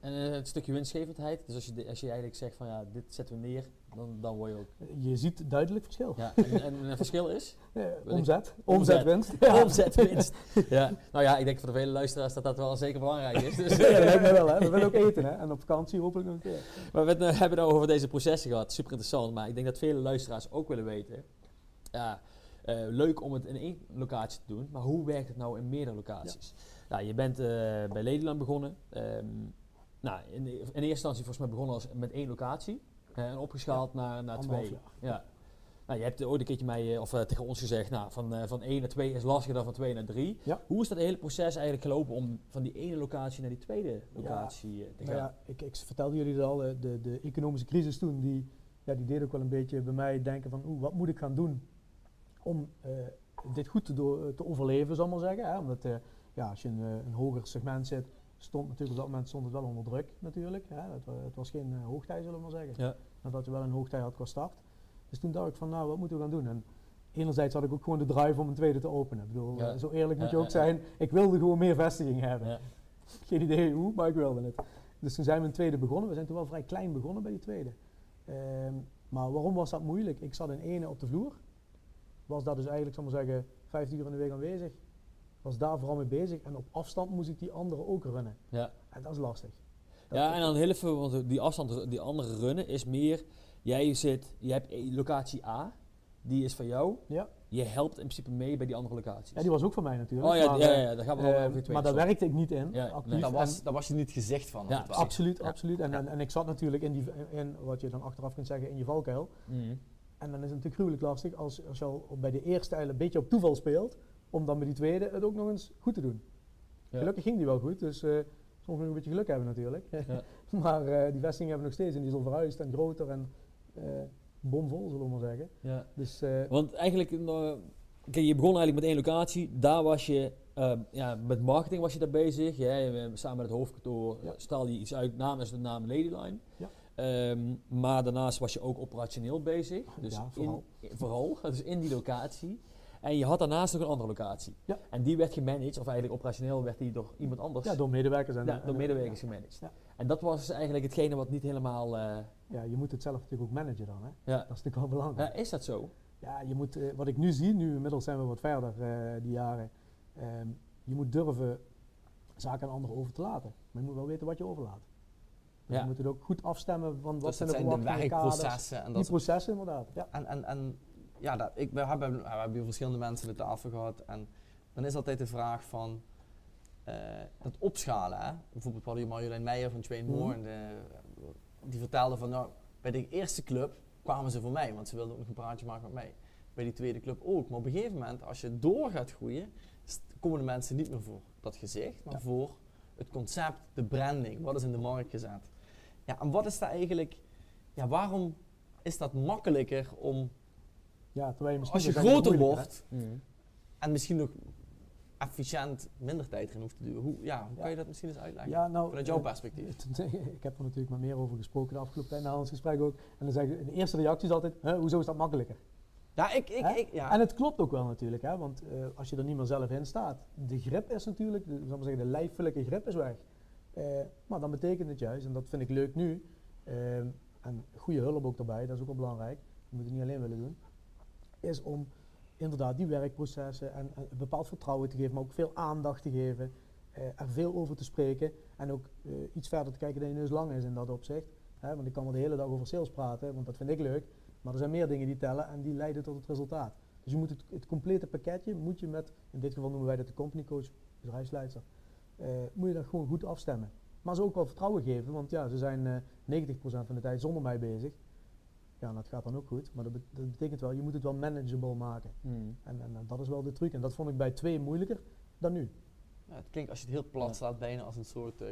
En eh, het stukje winstgevendheid, dus als je, de- als je eigenlijk zegt van ja, dit zetten we neer, dan, dan word je ook. Je ziet duidelijk verschil. Ja, en, en het verschil is? Eh, ik- omzet, Omzet. omzetwinst. Ja. Omzetwinst. Ja, nou ja, ik denk voor de vele luisteraars dat dat wel zeker belangrijk is. Dus, Ja, dat lijkt me wel, hè. We willen ook eten, hè. En op vakantie hopelijk nog een keer. Maar we hebben het nou over deze processen gehad, super interessant. Maar ik denk dat vele luisteraars ook willen weten. Ja, eh, leuk om het in één locatie te doen, maar hoe werkt het nou in meerdere locaties? Nou, je bent eh, bij Ladyland begonnen. Ehm, nou, in, de- in eerste instantie volgens mij begonnen als met één locatie. en opgeschaald naar, naar twee. jaar. Ja. Nou, je hebt ooit een keertje mij, eh, of eh, tegen ons gezegd, nou, van, eh, van 1 naar 2 is lastiger dan van 2 naar 3. Ja. Hoe is dat hele proces eigenlijk gelopen om van die ene locatie naar die tweede locatie te gaan? Nou ja, ik, ik vertelde jullie het al, de, de economische crisis toen, die, ja, die deed ook wel een beetje bij mij denken van, oeh, wat moet ik gaan doen om dit goed te, te overleven, zal ik maar zeggen. Hè? Omdat, ja, als je in een hoger segment zit, stond natuurlijk op dat moment stond het wel onder druk natuurlijk. Hè? Het, het was geen eh, hoogtij, zullen we maar zeggen. Ja. Nadat je wel een hoogtij had qua start. Dus toen dacht ik van, nou, wat moeten we gaan doen? En enerzijds had ik ook gewoon de drive om een tweede te openen. Ik bedoel, Ja. eh, zo eerlijk moet je ook zijn. Ik wilde gewoon meer vestiging hebben. Ja. Geen idee hoe, maar ik wilde het. Dus toen zijn we een tweede begonnen. We zijn toen wel vrij klein begonnen bij die tweede. Ehm, maar waarom was dat moeilijk? Ik zat in ene op de vloer. Was daar dus eigenlijk, zal ik maar zeggen, 15 uur in de week aanwezig. Was daar vooral mee bezig. En op afstand moest ik die andere ook runnen. Ja. En dat is lastig. Dat- Ja, en dan heel even, want die afstand, die andere runnen is meer, jij zit, je hebt eh, locatie A, die is van jou. Ja. Je helpt in principe mee bij die andere locaties. ja, die was ook van mij natuurlijk. oh ja, maar, ja, eh, ja, daar gaan we wel over twee maar daar werkte ik niet in. Ja, nee. Daar was, daar was je niet gezicht van. Ja, absoluut, Ja. absoluut. En, Ja. en, en ik zat natuurlijk in, die, in wat je dan achteraf kunt zeggen in je valkuil. Mhm. En dan is het natuurlijk gruwelijk lastig als, als je al bij de eerste eigenlijk een beetje op toeval speelt, om dan bij die tweede het ook nog eens goed te doen. Ja. Gelukkig ging die wel goed, dus eh soms moet je een beetje geluk hebben natuurlijk. Ja. maar eh, die vestiging hebben we nog steeds en die is al verhuisd en groter en eh, bomvol, zullen we maar zeggen. Ja. Dus Want eigenlijk, kijk, je begon eigenlijk met één locatie, daar was je, ja, met marketing was je daar bezig. Ja, je- samen met het hoofdkantoor Ja. straalde je iets uit namens de naam Ladyline. Ja. Ehm, maar daarnaast was je ook operationeel bezig. Dus Ja, vooral. In, vooral, dus in die locatie. En je had daarnaast nog een andere locatie. Ja. En die werd gemanaged, of eigenlijk operationeel werd die door iemand anders. ja, door medewerkers en, Ja, en- door medewerkers gemanaged. Ja. En dat was dus eigenlijk hetgene wat niet helemaal... eh, Ja, je moet het zelf natuurlijk ook managen dan. Hè? ja. Dat is natuurlijk wel belangrijk. Ja, is dat zo? Ja, je moet, eh, wat ik nu zie, nu inmiddels zijn we wat verder eh, die jaren, ehm, je moet durven zaken aan anderen over te laten. Maar je moet wel weten wat je overlaat. Dus Ja. Je moet het ook goed afstemmen van wat Dus zijn de de werkprocessen. En, Die dat, processen inderdaad, ja. en, en, en ja, dat, ik, we, hebben, we hebben hier verschillende mensen aan de tafel gehad. En dan is altijd de vraag van eh, dat opschalen. Hè? Bijvoorbeeld we hadden Marjolein Meijer van Train More. Mhm. de- die vertelde van nou, bij de eerste club kwamen ze voor mij. Want ze wilden ook nog een praatje maken met mij. Bij die tweede club ook. Maar op een gegeven moment, als je door gaat groeien, komen de mensen niet meer voor dat gezicht. Maar Ja. voor het concept, de branding. Wat is in de markt gezet. Ja, en wat is daar eigenlijk... Ja, waarom is dat makkelijker om ja terwijl je misschien als je dat ik groter wordt en misschien nog efficiënt minder tijd erin hoeft te duren. Hoe, ja, hoe Ja. kan je dat misschien eens uitleggen? Ja, nou, Vanuit jouw eh, perspectief. ik heb er natuurlijk maar meer over gesproken de afgelopen tijd, na ons gesprek ook. En dan zeggen de eerste reactie is altijd, "Huh, hoezo is dat makkelijker? Ja, ik, ik, ik, ja. En het klopt ook wel natuurlijk, hè, want eh, als je er niet meer zelf in staat, de grip is natuurlijk, de, zal ik maar zeggen, de lijfelijke grip is weg. Eh, maar dan betekent het juist, en dat vind ik leuk nu, ehm, en goede hulp ook daarbij, dat is ook wel belangrijk, je moet het niet alleen willen doen, is om inderdaad die werkprocessen en, en een bepaald vertrouwen te geven, maar ook veel aandacht te geven, eh, er veel over te spreken en ook eh, iets verder te kijken dan je neus lang is in dat opzicht. Hè, want ik kan wel de hele dag over sales praten, want dat vind ik leuk, maar er zijn meer dingen die tellen en die leiden tot het resultaat. Dus je moet het, het complete pakketje, moet je met, in dit geval noemen wij dat de company coach, bedrijfsleider, eh, moet je dat gewoon goed afstemmen. Maar ze ook wel vertrouwen geven, want ja, ze zijn eh 90% van de tijd zonder mij bezig. Ja, dat gaat dan ook goed, maar dat, bet- dat betekent wel, je moet het wel manageable maken. Mhm. En, en, en dat is wel de truc. En dat vond ik bij twee moeilijker dan nu. Ja, het klinkt als je het heel plat Ja. slaat, bijna als een soort eh,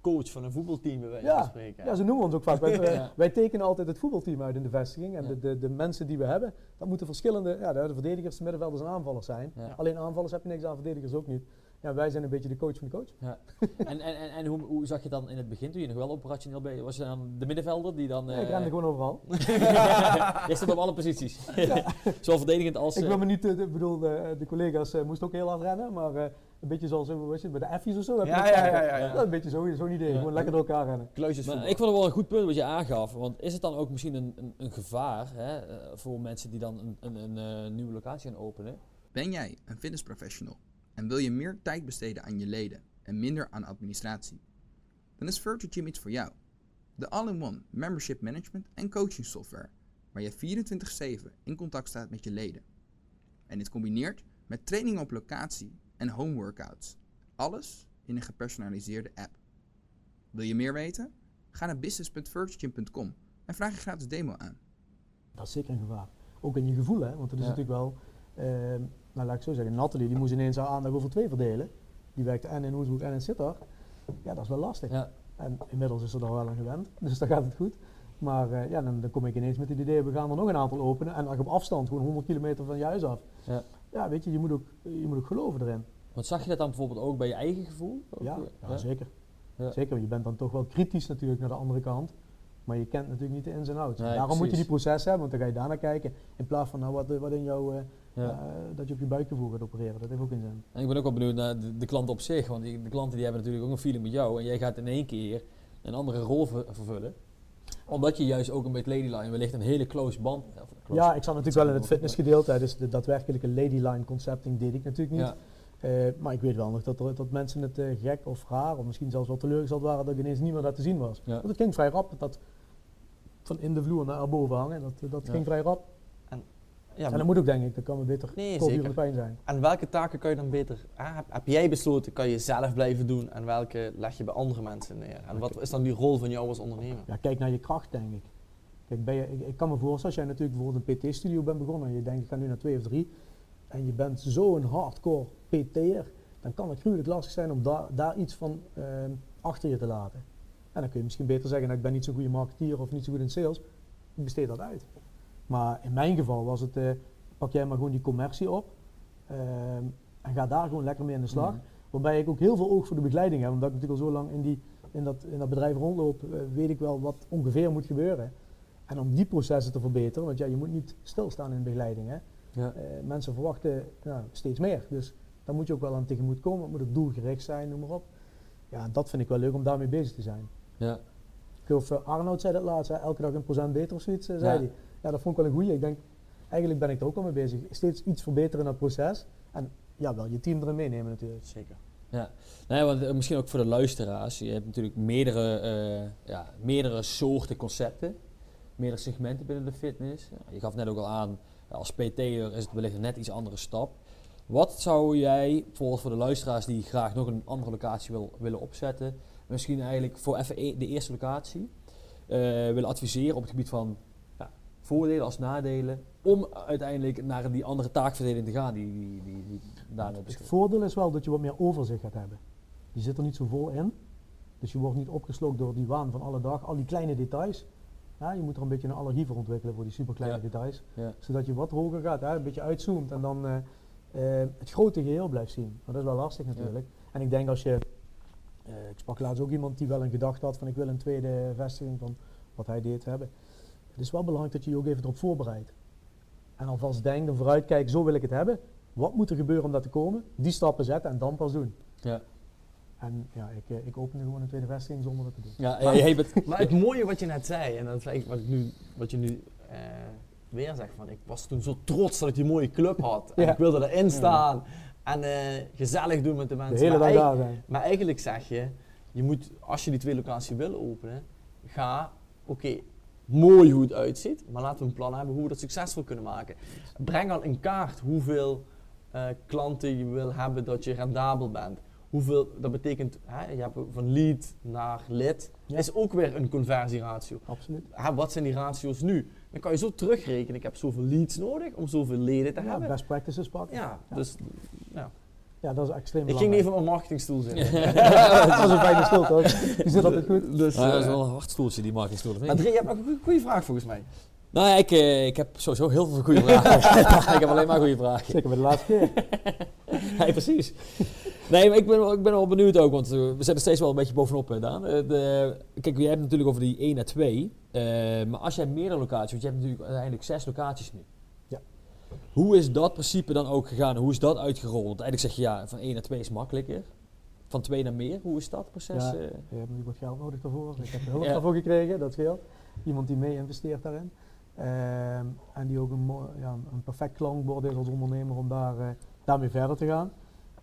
coach van een voetbalteam bij wijze Ja, van spreken. Ja, ze noemen ons ook vaak. Wij, wij- Ja. wij tekenen altijd het voetbalteam uit in de vestiging. En Ja. de, de, de mensen die we hebben, dat moeten verschillende, ja, de, de verdedigers, de middenvelders en aanvallers zijn. Alleen aanvallers heb je niks aan, verdedigers ook niet. Ja, wij zijn een beetje de coach van de coach. Ja. en en, en, en hoe, hoe zag je dan in het begin, toen je nog wel operationeel bezig was? je dan de middenvelder die dan... Ja, ik eh, rende gewoon overal. je stond op alle posities. Zowel verdedigend als... Ik eh, wil me niet, eh, ik bedoel, de, de collega's eh, moesten ook heel hard rennen, maar eh, een beetje zoals was het, bij de F's of zo. heb Ja, dat ja, ja, ja, ja. een beetje zo- zo'n idee, Ja. gewoon lekker door elkaar rennen. Kluisjes Maar ik vond het wel een goed punt wat je aangaf. Want is het dan ook misschien een, een, een gevaar hè, eh, voor mensen die dan een, een, een eh, nieuwe locatie gaan openen? Ben jij een fitnessprofessional en wil je meer tijd besteden aan je leden en minder aan administratie? Dan is Virtual Gym iets voor jou. De all-in-one membership management en coaching software waar je 24/7 in contact staat met je leden. En dit combineert met training op locatie en home workouts. Alles in een gepersonaliseerde app. Wil je meer weten? Ga naar business.virtualgym.com en vraag je gratis demo aan. Dat is zeker een gevaar. Ook in je gevoel, hè? want het is Ja. natuurlijk wel, ehm, nou laat ik zo zeggen, Nathalie die moest ineens haar aandacht over twee verdelen. Die werkte en in Hoesbroek en in Sittard. Ja, dat is wel lastig. Ja. En inmiddels is ze er wel aan gewend, dus dan gaat het goed. Maar eh, ja, dan, dan kom ik ineens met het idee, we gaan er nog een aantal openen. En op afstand, gewoon 100 kilometer van je huis af. Ja. Ja, weet je, je moet ook, je moet ook geloven erin. Want zag je dat dan bijvoorbeeld ook bij je eigen gevoel? Ook, Ja, eh, ja, zeker. Ja. Zeker, want je bent dan toch wel kritisch natuurlijk naar de andere kant. Maar je kent natuurlijk niet de ins en outs. Nee, Daarom moet je die proces hebben, want dan ga je daarnaar kijken. In plaats van nou, wat, wat in jouw, eh, Ja. eh, dat je op je buikgevoel gaat opereren. Dat heeft ook geen zin. En ik ben ook wel benieuwd naar de, de klant op zich. Want die, de klanten die hebben natuurlijk ook een feeling met jou. En jij gaat in één keer een andere rol ver- vervullen. Omdat je juist ook met Ladyline wellicht een hele close band... of close- Ja, ik zat natuurlijk wel in het fitnessgedeelte. Dus de daadwerkelijke ladyline concepting deed ik natuurlijk niet. Ja. Eh, maar ik weet wel nog dat, er, dat mensen het eh, gek of raar, of misschien zelfs wel teleurgesteld waren dat ik ineens niet meer daar te zien was. Ja. Want het ging vrij rap. Dat van in de vloer naar boven hangen, dat, dat Ja. ging vrij rap. Ja, en dat moet ook denk ik, dat kan me beter Nee, zeker. de pijn zijn. En welke taken kan je dan beter... hè, heb, heb jij besloten, kan je zelf blijven doen en welke leg je bij andere mensen neer? En wat is dan die rol van jou als ondernemer? Ja, kijk naar je kracht, denk ik. Kijk, ben je, ik, ik kan me voorstellen, als jij natuurlijk bijvoorbeeld een PT-studio bent begonnen en je denkt, ik ga nu naar twee of drie, en je bent zo'n hardcore PT'er, dan kan het gruwelijk lastig zijn om daar daar iets van ehm, achter je te laten. En dan kun je misschien beter zeggen, nou, ik ben niet zo'n goede marketeer of niet zo goed in sales, ik besteed dat uit. Maar in mijn geval was het, eh, pak jij maar gewoon die commercie op ehm, en ga daar gewoon lekker mee aan de slag. Mhm. Waarbij ik ook heel veel oog voor de begeleiding heb, omdat ik natuurlijk al zo lang in, die, in, dat, in dat bedrijf rondloop, eh, weet ik wel wat ongeveer moet gebeuren. En om die processen te verbeteren, want ja, je moet niet stilstaan in begeleiding. Hè. Ja. Eh, mensen verwachten nou, steeds meer, dus daar moet je ook wel aan tegemoet komen. Het moet ook doelgericht zijn, noem maar op. Ja, dat vind ik wel leuk om daarmee bezig te zijn. Ja. Ik geloof, Arnoud zei dat laatst, hè, elke dag een procent beter of zoiets, zei Ja. hij. Ja, dat vond ik wel een goeie. Ik denk, eigenlijk ben ik er ook al mee bezig. Steeds iets verbeteren in dat proces. En ja, wel je team erin meenemen natuurlijk. Zeker. Nee, want eh, misschien ook voor de luisteraars. Je hebt natuurlijk meerdere, eh, ja, meerdere soorten concepten. Meerdere segmenten binnen de fitness. Ja, je gaf net ook al aan, eh, als PT'er is het wellicht een net iets andere stap. Wat zou jij, bijvoorbeeld voor de luisteraars die graag nog een andere locatie wil, willen opzetten, misschien eigenlijk voor even e- de eerste locatie, willen adviseren op het gebied van ja, voordelen als nadelen, om uiteindelijk naar die andere taakverdeling te gaan die, die, die, die daarnet Het voordeel is wel dat je wat meer overzicht gaat hebben. Je zit er niet zo vol in. Dus je wordt niet opgeslokt door die waan van alle dag, al die kleine details. Ja, je moet er een beetje een allergie voor ontwikkelen voor die superkleine Ja. details. Ja. Zodat je wat hoger gaat, hè, een beetje uitzoomt en dan eh, eh, het grote geheel blijft zien. Maar dat is wel lastig natuurlijk. En ik denk als je, eh, ik sprak laatst ook iemand die wel een gedachte had van ik wil een tweede vestiging van wat hij deed hebben. Het is wel belangrijk dat je je ook even erop voorbereidt. En alvast denkt en vooruitkijkt, zo wil ik het hebben. Wat moet er gebeuren om dat te komen? Die stappen zetten en dan pas doen. Ja. En ja, ik, eh, ik opende gewoon een tweede vestiging zonder dat te doen. Ja, ja, jij bent, Maar het mooie wat je net zei, en dat is eigenlijk wat, ik nu, wat je nu eh, weer zegt, van ik was toen zo trots dat ik die mooie club had. En Ja. ik wilde erin staan en eh, gezellig doen met de De mensen. hele maar, dag eigenlijk- daar zijn. maar eigenlijk zeg je, je moet, als je die twee locaties wil openen, ga, oké, mooi hoe het uitziet, maar laten we een plan hebben hoe we dat succesvol kunnen maken. Breng dan in kaart hoeveel eh, klanten je wil hebben dat je rendabel bent. Hoeveel, dat betekent, hè, je hebt van lead naar lid, Ja. is ook weer een conversieratio. Absoluut. Hè, wat zijn die ratio's nu? Dan kan je zo terugrekenen, ik heb zoveel leads nodig om zoveel leden te Ja, hebben. best practices pakken. Ja, Ja. dus ja. Ja, dat is extreem ik ging niet belangrijk. even op mijn marketingstoel zitten. dat is een fijne stil toch? Die zit altijd goed. Dus, Ah, dat is eh, wel een hard stoeltje, die marketingstoel. maar Drie, je hebt ook een goede vraag volgens mij. Nou ja, ik, eh, ik heb sowieso heel veel goede vragen. ik heb alleen maar goede vragen. Zeker bij de laatste keer. Nee, precies. Nee, maar ik ben, wel- ik ben wel benieuwd ook, want we zitten steeds wel een beetje bovenop, hè, Daan. Eh, de, kijk, je hebt het natuurlijk over die 1 naar 2. eh, maar als jij meerdere locaties, want je hebt natuurlijk uiteindelijk zes locaties nu. Hoe is dat principe dan ook gegaan? Hoe is dat uitgerold? Want eigenlijk zeg je ja, van 1 naar 2 is makkelijker. Van 2 naar meer, hoe is dat proces? Ja. eh? Je hebt natuurlijk wat geld nodig daarvoor. Ik heb er hulp Ja. daarvoor gekregen, dat scheelt. Iemand die mee investeert daarin. Ehm, en die ook een, ja, een perfect klankbord is als ondernemer om daar, eh, daarmee verder te gaan.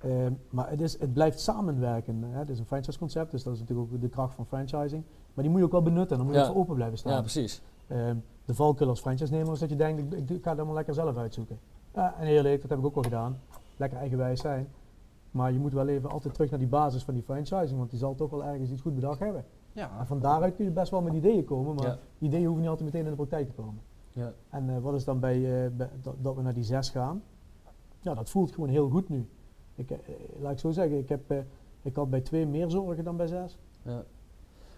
Ehm, maar het, is, het blijft samenwerken. Hè. Het is een franchise concept, dus dat is natuurlijk ook de kracht van franchising. Maar die moet je ook wel benutten, dan moet je Ja. ook voor open blijven staan. ja, precies. De valkuil als franchise-nemer is dat je denkt, ik, ik, ga het allemaal lekker zelf uitzoeken. Ja, en eerlijk, dat heb ik ook wel gedaan. Lekker eigenwijs zijn. Maar je moet wel even altijd terug naar die basis van die franchising, want die zal toch wel ergens iets goed bedacht hebben. Ja, En van daaruit kun je best wel met ideeën komen, maar Ja. ideeën hoeven niet altijd meteen in de praktijk te komen. Ja. En eh, wat is dan bij, eh, bij- dat, dat we naar die zes gaan? Ja, dat voelt gewoon heel goed nu. Ik, eh, laat ik zo zeggen, ik, heb, ik had bij twee meer zorgen dan bij zes. Ja.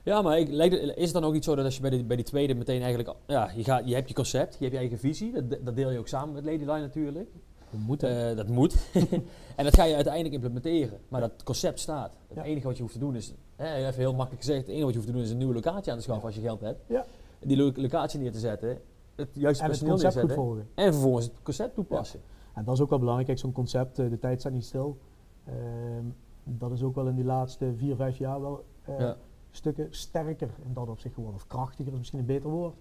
Ja, maar ik, het- is het dan ook niet zo dat als je bij, de, bij die tweede meteen eigenlijk... Ja, je, gaat, je hebt je concept, je hebt je eigen visie. Dat, dat deel je ook samen met Ladyline natuurlijk. We moeten. Eh, dat moet. en dat ga je uiteindelijk implementeren. Maar dat concept staat. Het Ja. enige wat je hoeft te doen is... Hè, even heel makkelijk gezegd. Het enige wat je hoeft te doen is een nieuwe locatie aan te schaffen als je geld hebt. Ja. Die lo- locatie neer te zetten. Het juiste en het personeel neerzetten. volgen. En vervolgens het concept toepassen. En dat is ook wel belangrijk. Kijk, zo'n concept, eh, de tijd staat niet stil. Ehm, dat is ook wel in die laatste vier, vijf jaar wel eh. Stukken sterker in dat opzicht geworden. Of krachtiger is misschien een beter woord.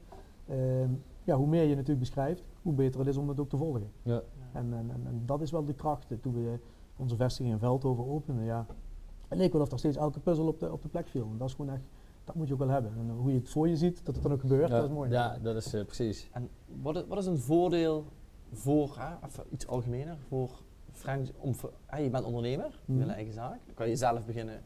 Ehm, ja, hoe meer je natuurlijk beschrijft, hoe beter het is om het ook te volgen. Ja. En, en, en, en dat is wel de kracht. Toen we onze vestiging in Veldhoven openden, ja, het leek wel of er steeds elke puzzel op de, op de plek viel. En dat is gewoon echt, dat moet je ook wel hebben. En hoe je het voor je ziet, dat het dan ook gebeurt, Ja, dat is mooi. Ja, dat is eh, precies. En wat is, wat is een voordeel voor, hè, even iets algemener, voor franchise, om, voor- hè, je bent ondernemer, je Mhm. wil een eigen zaak, dan kan je zelf beginnen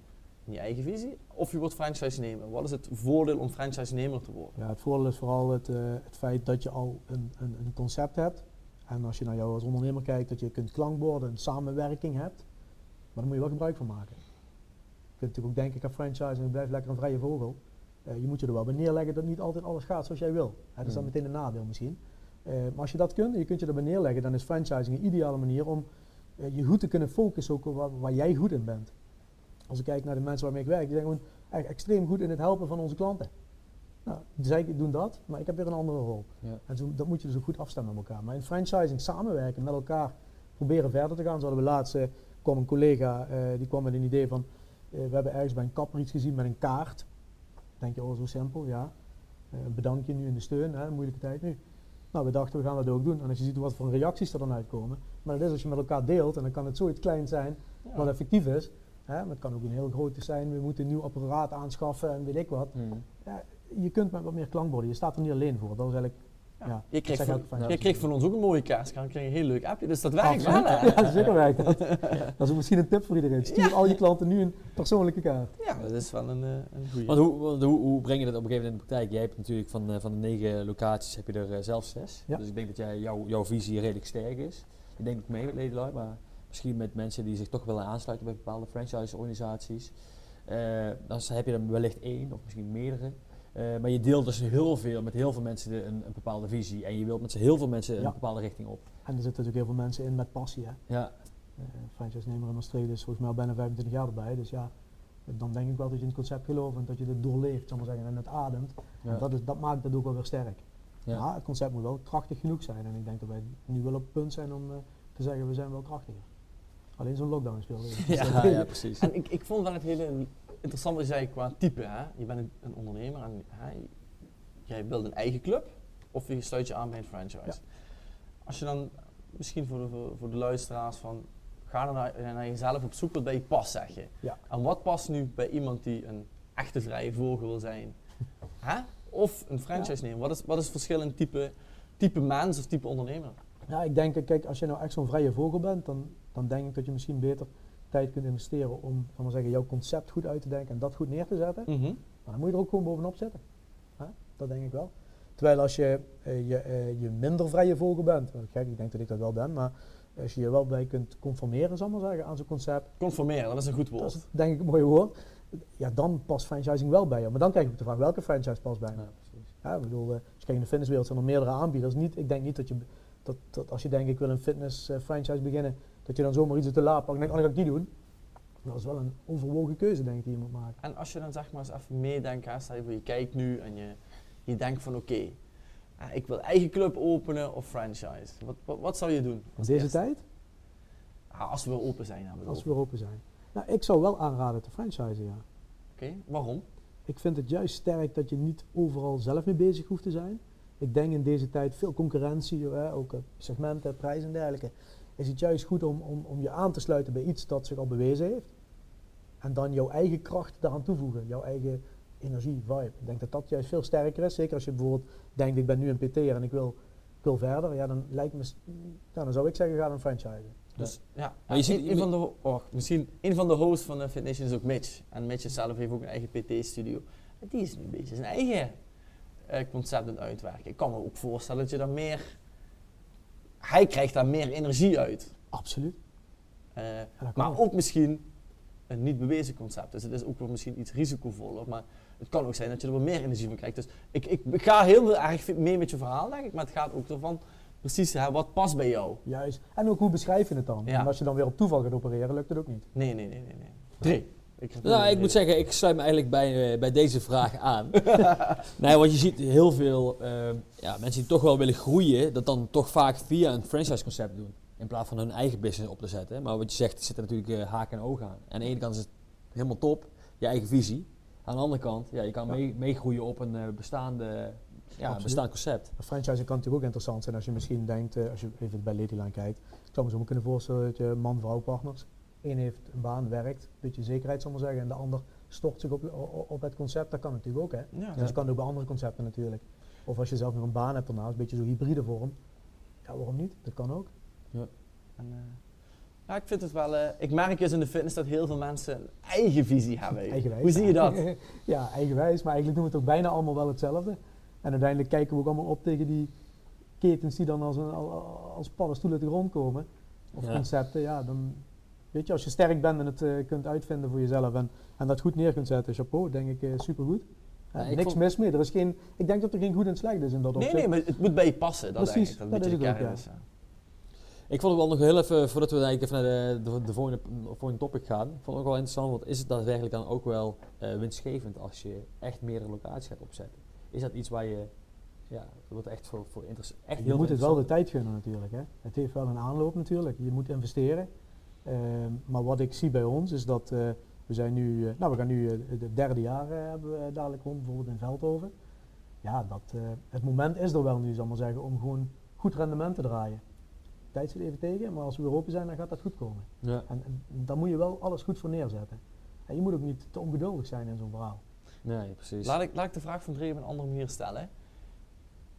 in je eigen visie, of je wordt franchise-nemer. Wat is het voordeel om franchise-nemer te worden? Ja, het voordeel is vooral het, eh, het feit dat je al een, een, een concept hebt. En als je naar jou als ondernemer kijkt, dat je kunt klankborden, een samenwerking hebt. Maar daar moet je wel gebruik van maken. Je kunt natuurlijk ook denken, ik heb franchise en ik blijf lekker een vrije vogel. Eh, je moet je er wel bij neerleggen dat niet altijd alles gaat zoals jij wil. Hè, dat is dan Mm. meteen een nadeel misschien. Eh, maar als je dat kunt je kunt je erbij neerleggen, dan is franchising een ideale manier om je goed te kunnen focussen ook op waar, waar jij goed in bent. Als ik kijk naar de mensen waarmee ik werk, die zijn gewoon echt extreem goed in het helpen van onze klanten. Nou, zij doen dat, maar ik heb weer een andere rol. Ja. En zo, dat moet je dus ook goed afstemmen met elkaar. Maar in franchising samenwerken, met elkaar proberen verder te gaan. Zo hadden we laatst, eh, kwam een collega, eh, die kwam met een idee van, eh, we hebben ergens bij een kapper iets gezien met een kaart. Denk je, oh zo simpel, ja. Bedank je nu in de steun, hè, moeilijke tijd nu. Nou, we dachten, we gaan dat ook doen. En als je ziet wat voor reacties er dan uitkomen. Maar dat is als je met elkaar deelt, en dan kan het zoiets klein zijn, Ja. wat effectief is. Hè, maar het kan ook een heel groot zijn, we moeten een nieuw apparaat aanschaffen en weet ik wat. Mm. Je kunt met wat meer klankborden, je staat er niet alleen voor. Dat is eigenlijk, Ja. ja. Je, kreeg van, je kreeg van ons ook een mooie kaartkaart, kreeg een heel leuk appje, dus dat werkt wel? Ja, zeker werkt dat. Dat is ook misschien een tip voor iedereen. Stuur al je klanten nu een persoonlijke kaart. Ja, dat is wel een, eh, een goeie. Want hoe, want hoe, hoe breng je dat op een gegeven moment in de praktijk? Jij hebt natuurlijk van, eh, van de negen locaties heb je er eh, zelf zes. Ja. Dus ik denk dat jij, jouw jouw visie redelijk sterk is. Ik denk ook mee met maar misschien met mensen die zich toch willen aansluiten bij bepaalde franchise-organisaties. Eh, dan heb je er wellicht één of misschien meerdere. Eh, maar je deelt dus heel veel, met heel veel mensen de- een, een bepaalde visie. En je wilt met z'n heel veel mensen Ja. een bepaalde richting op. En er zitten natuurlijk heel veel mensen in met passie. Hè. Ja, Uh, franchise-nemer in Australië is volgens mij al bijna 25 jaar erbij. Dus ja, dan denk ik wel dat je in het concept gelooft en dat je het doorleeft, zal maar zeggen, en het ademt. ja. En dat, is, dat maakt het ook wel weer sterk. Ja. Maar het concept moet wel krachtig genoeg zijn. En ik denk dat wij nu wel op het punt zijn om eh, te zeggen, we zijn wel krachtiger. Alleen zo'n lockdown speelde. ja, ja, precies. En ik, ik vond wel het hele interessant wat je zei qua type. Hè? Je bent een, een ondernemer en hè, jij wilt een eigen club of je sluit je aan bij een franchise. Als je dan, misschien voor de, voor, voor de luisteraars van, ga dan naar, naar jezelf op zoek wat bij je past, zeg je. Ja. En wat past nu bij iemand die een echte vrije vogel wil zijn? Hè? Of een franchise nemen? Wat is, wat is het verschil in type, type mens of type ondernemer? Ja, ik denk, kijk, als je nou echt zo'n vrije vogel bent, dan, dan denk ik dat je misschien beter tijd kunt investeren om, maar zeggen, jouw concept goed uit te denken en dat goed neer te zetten. Mhm. Maar dan moet je er ook gewoon bovenop zitten. Hè? Dat denk ik wel. Terwijl als je, eh, je, eh, je minder vrije vogel bent, gek, ik denk dat ik dat wel ben, maar als je je wel bij kunt conformeren, zal ik maar zeggen, aan zo'n concept, Conformeren, dat is een goed dat woord. is denk ik een mooi woord, ja, dan past franchising wel bij je. Maar dan krijg je ook de vraag, welke franchise past bij me? Ja, precies. Ja, ik bedoel, eh, als je kijkt in de fitnesswereld zijn er meerdere aanbieders. Niet, ik denk niet dat je, dat, dat als je denkt ik wil een fitness franchise beginnen, dat je dan zomaar iets uit de la pakt en denkt, oh, dan ga ik die doen. Dat is wel een overwogen keuze denk ik die je moet maken. En als je dan zeg maar eens even meedenkt, hè, stel je voor je kijkt nu en je, je denkt van oké, eh, ik wil eigen club openen of franchise. Wat, wat, wat zou je doen? In deze eerste? tijd, Ah, als we weer open zijn. bedoel als we weer open zijn. Nou, ik zou wel aanraden te franchisen, ja. Oké, waarom? Ik vind het juist sterk dat je niet overal zelf mee bezig hoeft te zijn. Ik denk in deze tijd veel concurrentie, ook op segmenten, prijzen en dergelijke. Is het juist goed om, om, om je aan te sluiten bij iets dat zich al bewezen heeft. En dan jouw eigen kracht daaraan toevoegen. Jouw eigen energie, vibe. Ik denk dat dat juist veel sterker is. Zeker als je bijvoorbeeld denkt, ik ben nu een PT'er en ik wil, ik wil verder. Ja, dan, lijkt me, ja, dan zou ik zeggen, ga een franchise. Dus ja, Maar je ziet- een, een van de, oh, misschien een van de hosts van de Fit Nation is ook Mitch. En Mitch zelf heeft ook een eigen PT-studio. Die is nu bezig zijn eigen eh, concept aan het uitwerken. Ik kan me ook voorstellen dat je daar meer... Hij krijgt daar meer energie uit. Absoluut. Eh, maar ook. misschien een niet bewezen concept. Dus het is ook wel misschien iets risicovoller. Maar het kan ook zijn dat je er wel meer energie van krijgt. Dus ik, ik, ik ga heel erg mee met je verhaal, denk ik. Maar het gaat ook ervan, precies, hè, wat past bij jou? Juist. En ook hoe beschrijf je het dan? Ja. En als je dan weer op toeval gaat opereren, lukt het ook niet. Nee, nee, nee, nee. nee. Drie. Ik, Nou, ik moet zeggen, ik sluit me eigenlijk bij, eh, bij deze vraag aan. nee, want je ziet heel veel eh, ja, mensen die toch wel willen groeien, dat dan toch vaak via een franchise concept doen. In plaats van hun eigen business op te zetten. Maar wat je zegt, er zitten natuurlijk eh, haken en ogen aan. Aan de ene kant is het helemaal top, je eigen visie. Aan de andere kant, ja, je kan Ja. mee- meegroeien op een eh, bestaande, ja, Absoluut. bestaand concept. Een franchise kan natuurlijk ook interessant zijn als je misschien denkt, als je even bij Ladyline kijkt. Ik zou me zo kunnen voorstellen dat je man-vrouw partners. Eén heeft een baan, werkt, een beetje zekerheid zal maar zeggen. En de ander stort zich op, op, het concept. Dat kan natuurlijk ook hè. Ja, Dus je kan ook bij andere concepten natuurlijk. Of als je zelf nog een baan hebt daarnaast, een beetje zo hybride vorm. Ja, waarom niet? Dat kan ook. En, eh, ja, ik vind het wel. eh, ik merk eens in de fitness dat heel veel mensen een eigen visie hebben. Eigenwijs. Hoe zie je dat? ja, eigenwijs. Maar eigenlijk doen we het ook bijna allemaal wel hetzelfde. En uiteindelijk kijken we ook allemaal op tegen die ketens die dan als, een, al- als paddenstoelen uit de grond komen. Of Ja. concepten. Ja, dan weet je, als je sterk bent en het eh, kunt uitvinden voor jezelf en, en dat goed neer kunt zetten, chapeau, denk ik eh supergoed. Ja, ik niks vond- mis mee. Er is geen, ik denk dat er geen goed en slecht is in dat Nee, opzicht. nee, maar het moet bij je passen. Dat Precies, ik. Dat, dat een beetje is de het ook, ja. is. Ik vond het wel nog heel even, voordat we eigenlijk even naar de, de, de volgende, volgende topic gaan, vond het ook wel interessant, want is het daadwerkelijk dan ook wel eh, winstgevend als je echt meerdere locaties gaat opzetten? Is dat iets waar je, ja, dat wordt echt voor, voor interesse, echt je heel moet het wel de tijd gunnen natuurlijk. Hè. Het heeft wel een aanloop natuurlijk. Je moet investeren. Ehm, maar wat ik zie bij ons is dat eh, we zijn nu, eh, nou we gaan nu eh, het derde jaar eh, hebben we dadelijk rond, bijvoorbeeld in Veldhoven. Ja, dat, eh, het moment is er wel nu, zal ik maar zeggen, om gewoon goed rendement te draaien. Tijd zit even tegen, maar als we weer open zijn, dan gaat dat goed komen. Ja. En, en daar moet je wel alles goed voor neerzetten. En je moet ook niet te ongeduldig zijn in zo'n verhaal. Nee, precies. Laat ik, laat ik de vraag van Dre op een andere manier stellen.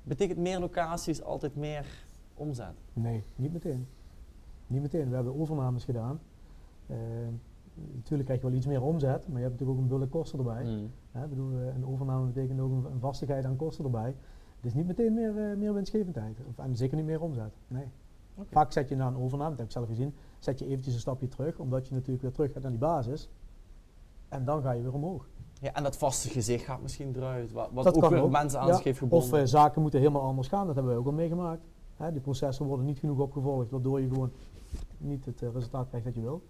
Betekent meer locaties altijd meer omzet? Nee, niet meteen. Niet meteen. We hebben overnames gedaan. Ehm, natuurlijk krijg je wel iets meer omzet, maar je hebt natuurlijk ook een bulle kosten erbij. Mm. Hè, bedoel, eh, een overname betekent ook een, vastigheid aan kosten erbij. Het is niet meteen meer, eh, meer winstgevendheid. Of, en zeker niet meer omzet. Nee. Vaak zet je na een overname, dat heb ik zelf gezien, zet je eventjes een stapje terug, omdat je natuurlijk weer terug gaat naar die basis. En dan ga je weer omhoog. Ja, en dat vaste gezicht gaat misschien eruit. Wat, wat Dat ook kan weer ook. mensen aan Ja, zich heeft Of eh, zaken moeten helemaal anders gaan, dat hebben wij ook al meegemaakt. Hè, die processen worden niet genoeg opgevolgd, waardoor je gewoon niet het eh, resultaat krijgt dat je wil.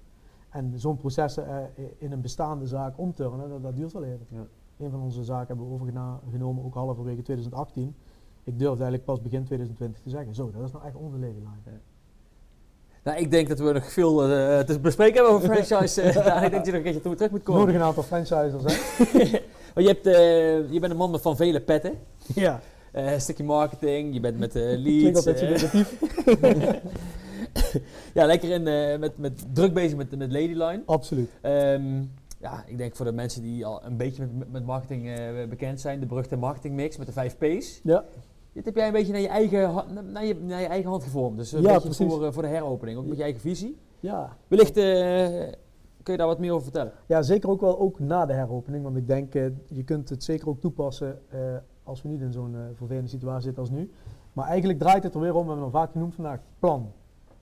En zo'n processen eh, in een bestaande zaak omturnen, dat, dat duurt wel even. Ja. Een van onze zaken hebben we overgenomen, ook halverwege 2018. Ik durfde eigenlijk pas begin 2020 te zeggen, zo, dat is nou echt onze. Nou, ik denk dat we nog veel eh, te bespreken hebben over franchise. daar. ik denk dat je nog een keertje toe terug moet komen. Nodig een aantal franchisers, hè? Maar je, hebt, je bent een man met van vele petten. ja, een stukje marketing, je bent met klinkt leads. altijd negatief. ja, lekker in, eh, met, met, druk bezig met, met Ladyline. Absoluut. Ehm, ja, ik denk voor de mensen die al een beetje met, met marketing eh, bekend zijn, de beruchte marketingmix met de 5 P's. Ja. Dit heb jij een beetje naar je eigen, naar je, naar je eigen hand gevormd. Dus een Ja, beetje precies. voor, eh, voor de heropening, ook met je eigen visie. Ja. Wellicht kun je daar wat meer over vertellen. ja, zeker ook wel ook na de heropening, want ik denk, je kunt het zeker ook toepassen als we niet in zo'n vervelende situatie zitten als nu. Maar eigenlijk draait het er weer om, we hebben het al vaak genoemd vandaag, plan.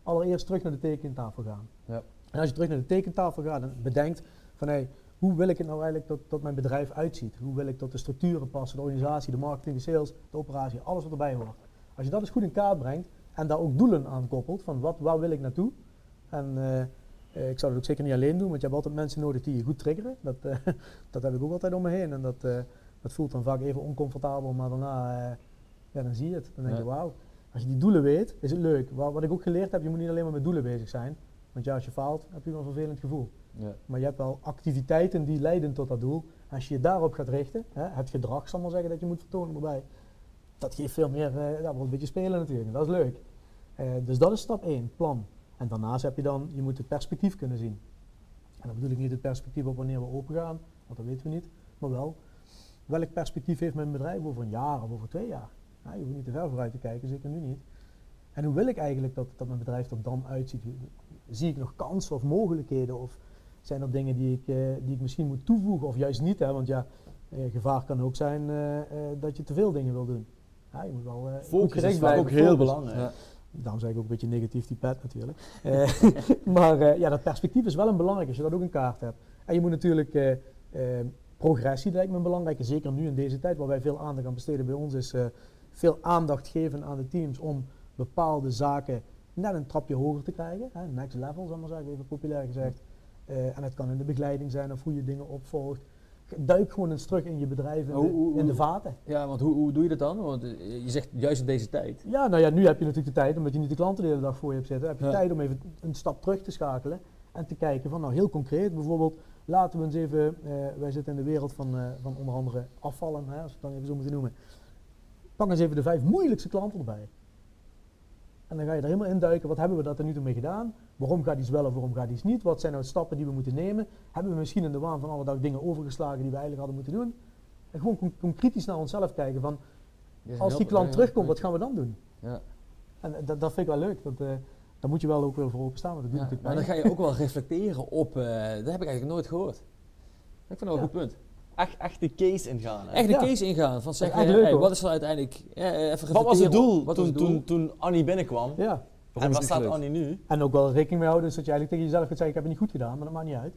Allereerst terug naar de tekentafel gaan. Ja. En als je terug naar de tekentafel gaat en bedenkt van hé, hoe wil ik het nou eigenlijk dat, dat mijn bedrijf uitziet? Hoe wil ik dat de structuren passen, de organisatie, de marketing, de sales, de operatie, alles wat erbij hoort. Als je dat eens goed in kaart brengt en daar ook doelen aan koppelt, van wat, waar wil ik naartoe? En eh, eh, ik zou dat ook zeker niet alleen doen, want je hebt altijd mensen nodig die je goed triggeren. Dat, eh, dat heb ik ook altijd om me heen en dat, dat voelt dan vaak even oncomfortabel, maar daarna ja, dan zie je het. Dan denk je, Ja. wauw, als je die doelen weet, is het leuk. Wat, wat ik ook geleerd heb, je moet niet alleen maar met doelen bezig zijn. Want ja, als je faalt, heb je wel een vervelend gevoel. Ja. Maar je hebt wel activiteiten die leiden tot dat doel. Als je je daarop gaat richten, hè, het gedrag zal maar zeggen dat je moet vertonen erbij. Dat geeft veel meer, eh, ja, wel een beetje spelen natuurlijk. Dat is leuk. Eh, dus dat is stap 1, plan. En daarnaast heb je dan, je moet het perspectief kunnen zien. En dan bedoel ik niet het perspectief op wanneer we open gaan, want dat weten we niet. Maar wel, welk perspectief heeft mijn bedrijf over een jaar of over twee jaar? Ja, je hoeft niet te ver vooruit te kijken, zeker nu niet. En hoe wil ik eigenlijk dat, dat mijn bedrijf er dan uitziet? Zie ik nog kansen of mogelijkheden? Of zijn er dingen die ik, eh, die ik misschien moet toevoegen of juist niet? Hè? Want ja, eh, gevaar kan ook zijn eh, eh, dat je te veel dingen wil doen. Ja, je moet wel eh, goed Focus is blijven. ook heel belangrijk. Ja. Daarom zeg ik ook een beetje negatief die pet natuurlijk. Eh, maar eh, ja, dat perspectief is wel een belangrijk als je dat ook in kaart hebt. En je moet natuurlijk progressie, lijkt me een belangrijke, zeker nu in deze tijd waar wij veel aandacht aan besteden bij ons, is eh, veel aandacht geven aan de teams om bepaalde zaken net een trapje hoger te krijgen. Hè, next level, zal ik maar zeggen, even populair gezegd. Eh, en het kan in de begeleiding zijn of hoe je dingen opvolgt. Duik gewoon eens terug in je bedrijf, in, de, in de vaten. Ja, want hoe, hoe doe je dat dan? Want eh, je zegt juist in deze tijd. Ja, nou ja, nu heb je natuurlijk de tijd, omdat je niet de klanten de hele dag voor je hebt zitten, heb je Ja. tijd om even een stap terug te schakelen en te kijken van, nou heel concreet, bijvoorbeeld, laten we eens even, eh, wij zitten in de wereld van, van onder andere afvallen, hè, als we het dan even zo moeten noemen. Pak eens even de vijf moeilijkste klanten erbij. En dan ga je er helemaal induiken, wat hebben we daar tot nu toe mee gedaan? Waarom gaat iets wel of waarom gaat iets niet? Wat zijn nou stappen die we moeten nemen? Hebben we misschien in de waan van alle dag dingen overgeslagen die we eigenlijk hadden moeten doen? En gewoon kritisch naar onszelf kijken van, als die klant terugkomt, wat gaan we dan doen? Ja. En eh, dat, dat vind ik wel leuk. Dat, eh daar moet je wel ook wel voor openstaan, want dat doet Ja, natuurlijk maar dan ga je ook wel reflecteren op, eh, dat heb ik eigenlijk nooit gehoord. Ik vind dat wel een Ja. goed punt. Echt, echt de case ingaan. hè. Echt de Ja. case ingaan van zeggen, echt leuk, hey, hoor. wat is er uiteindelijk, ja, even Wat was het doel, op- wat toen, was het doel? Toen, toen Annie binnenkwam? Ja. en waar staat? Annie nu? En ook wel rekening mee houden, dus dat je eigenlijk tegen jezelf kunt zeggen, ik heb het niet goed gedaan, maar dat maakt niet uit.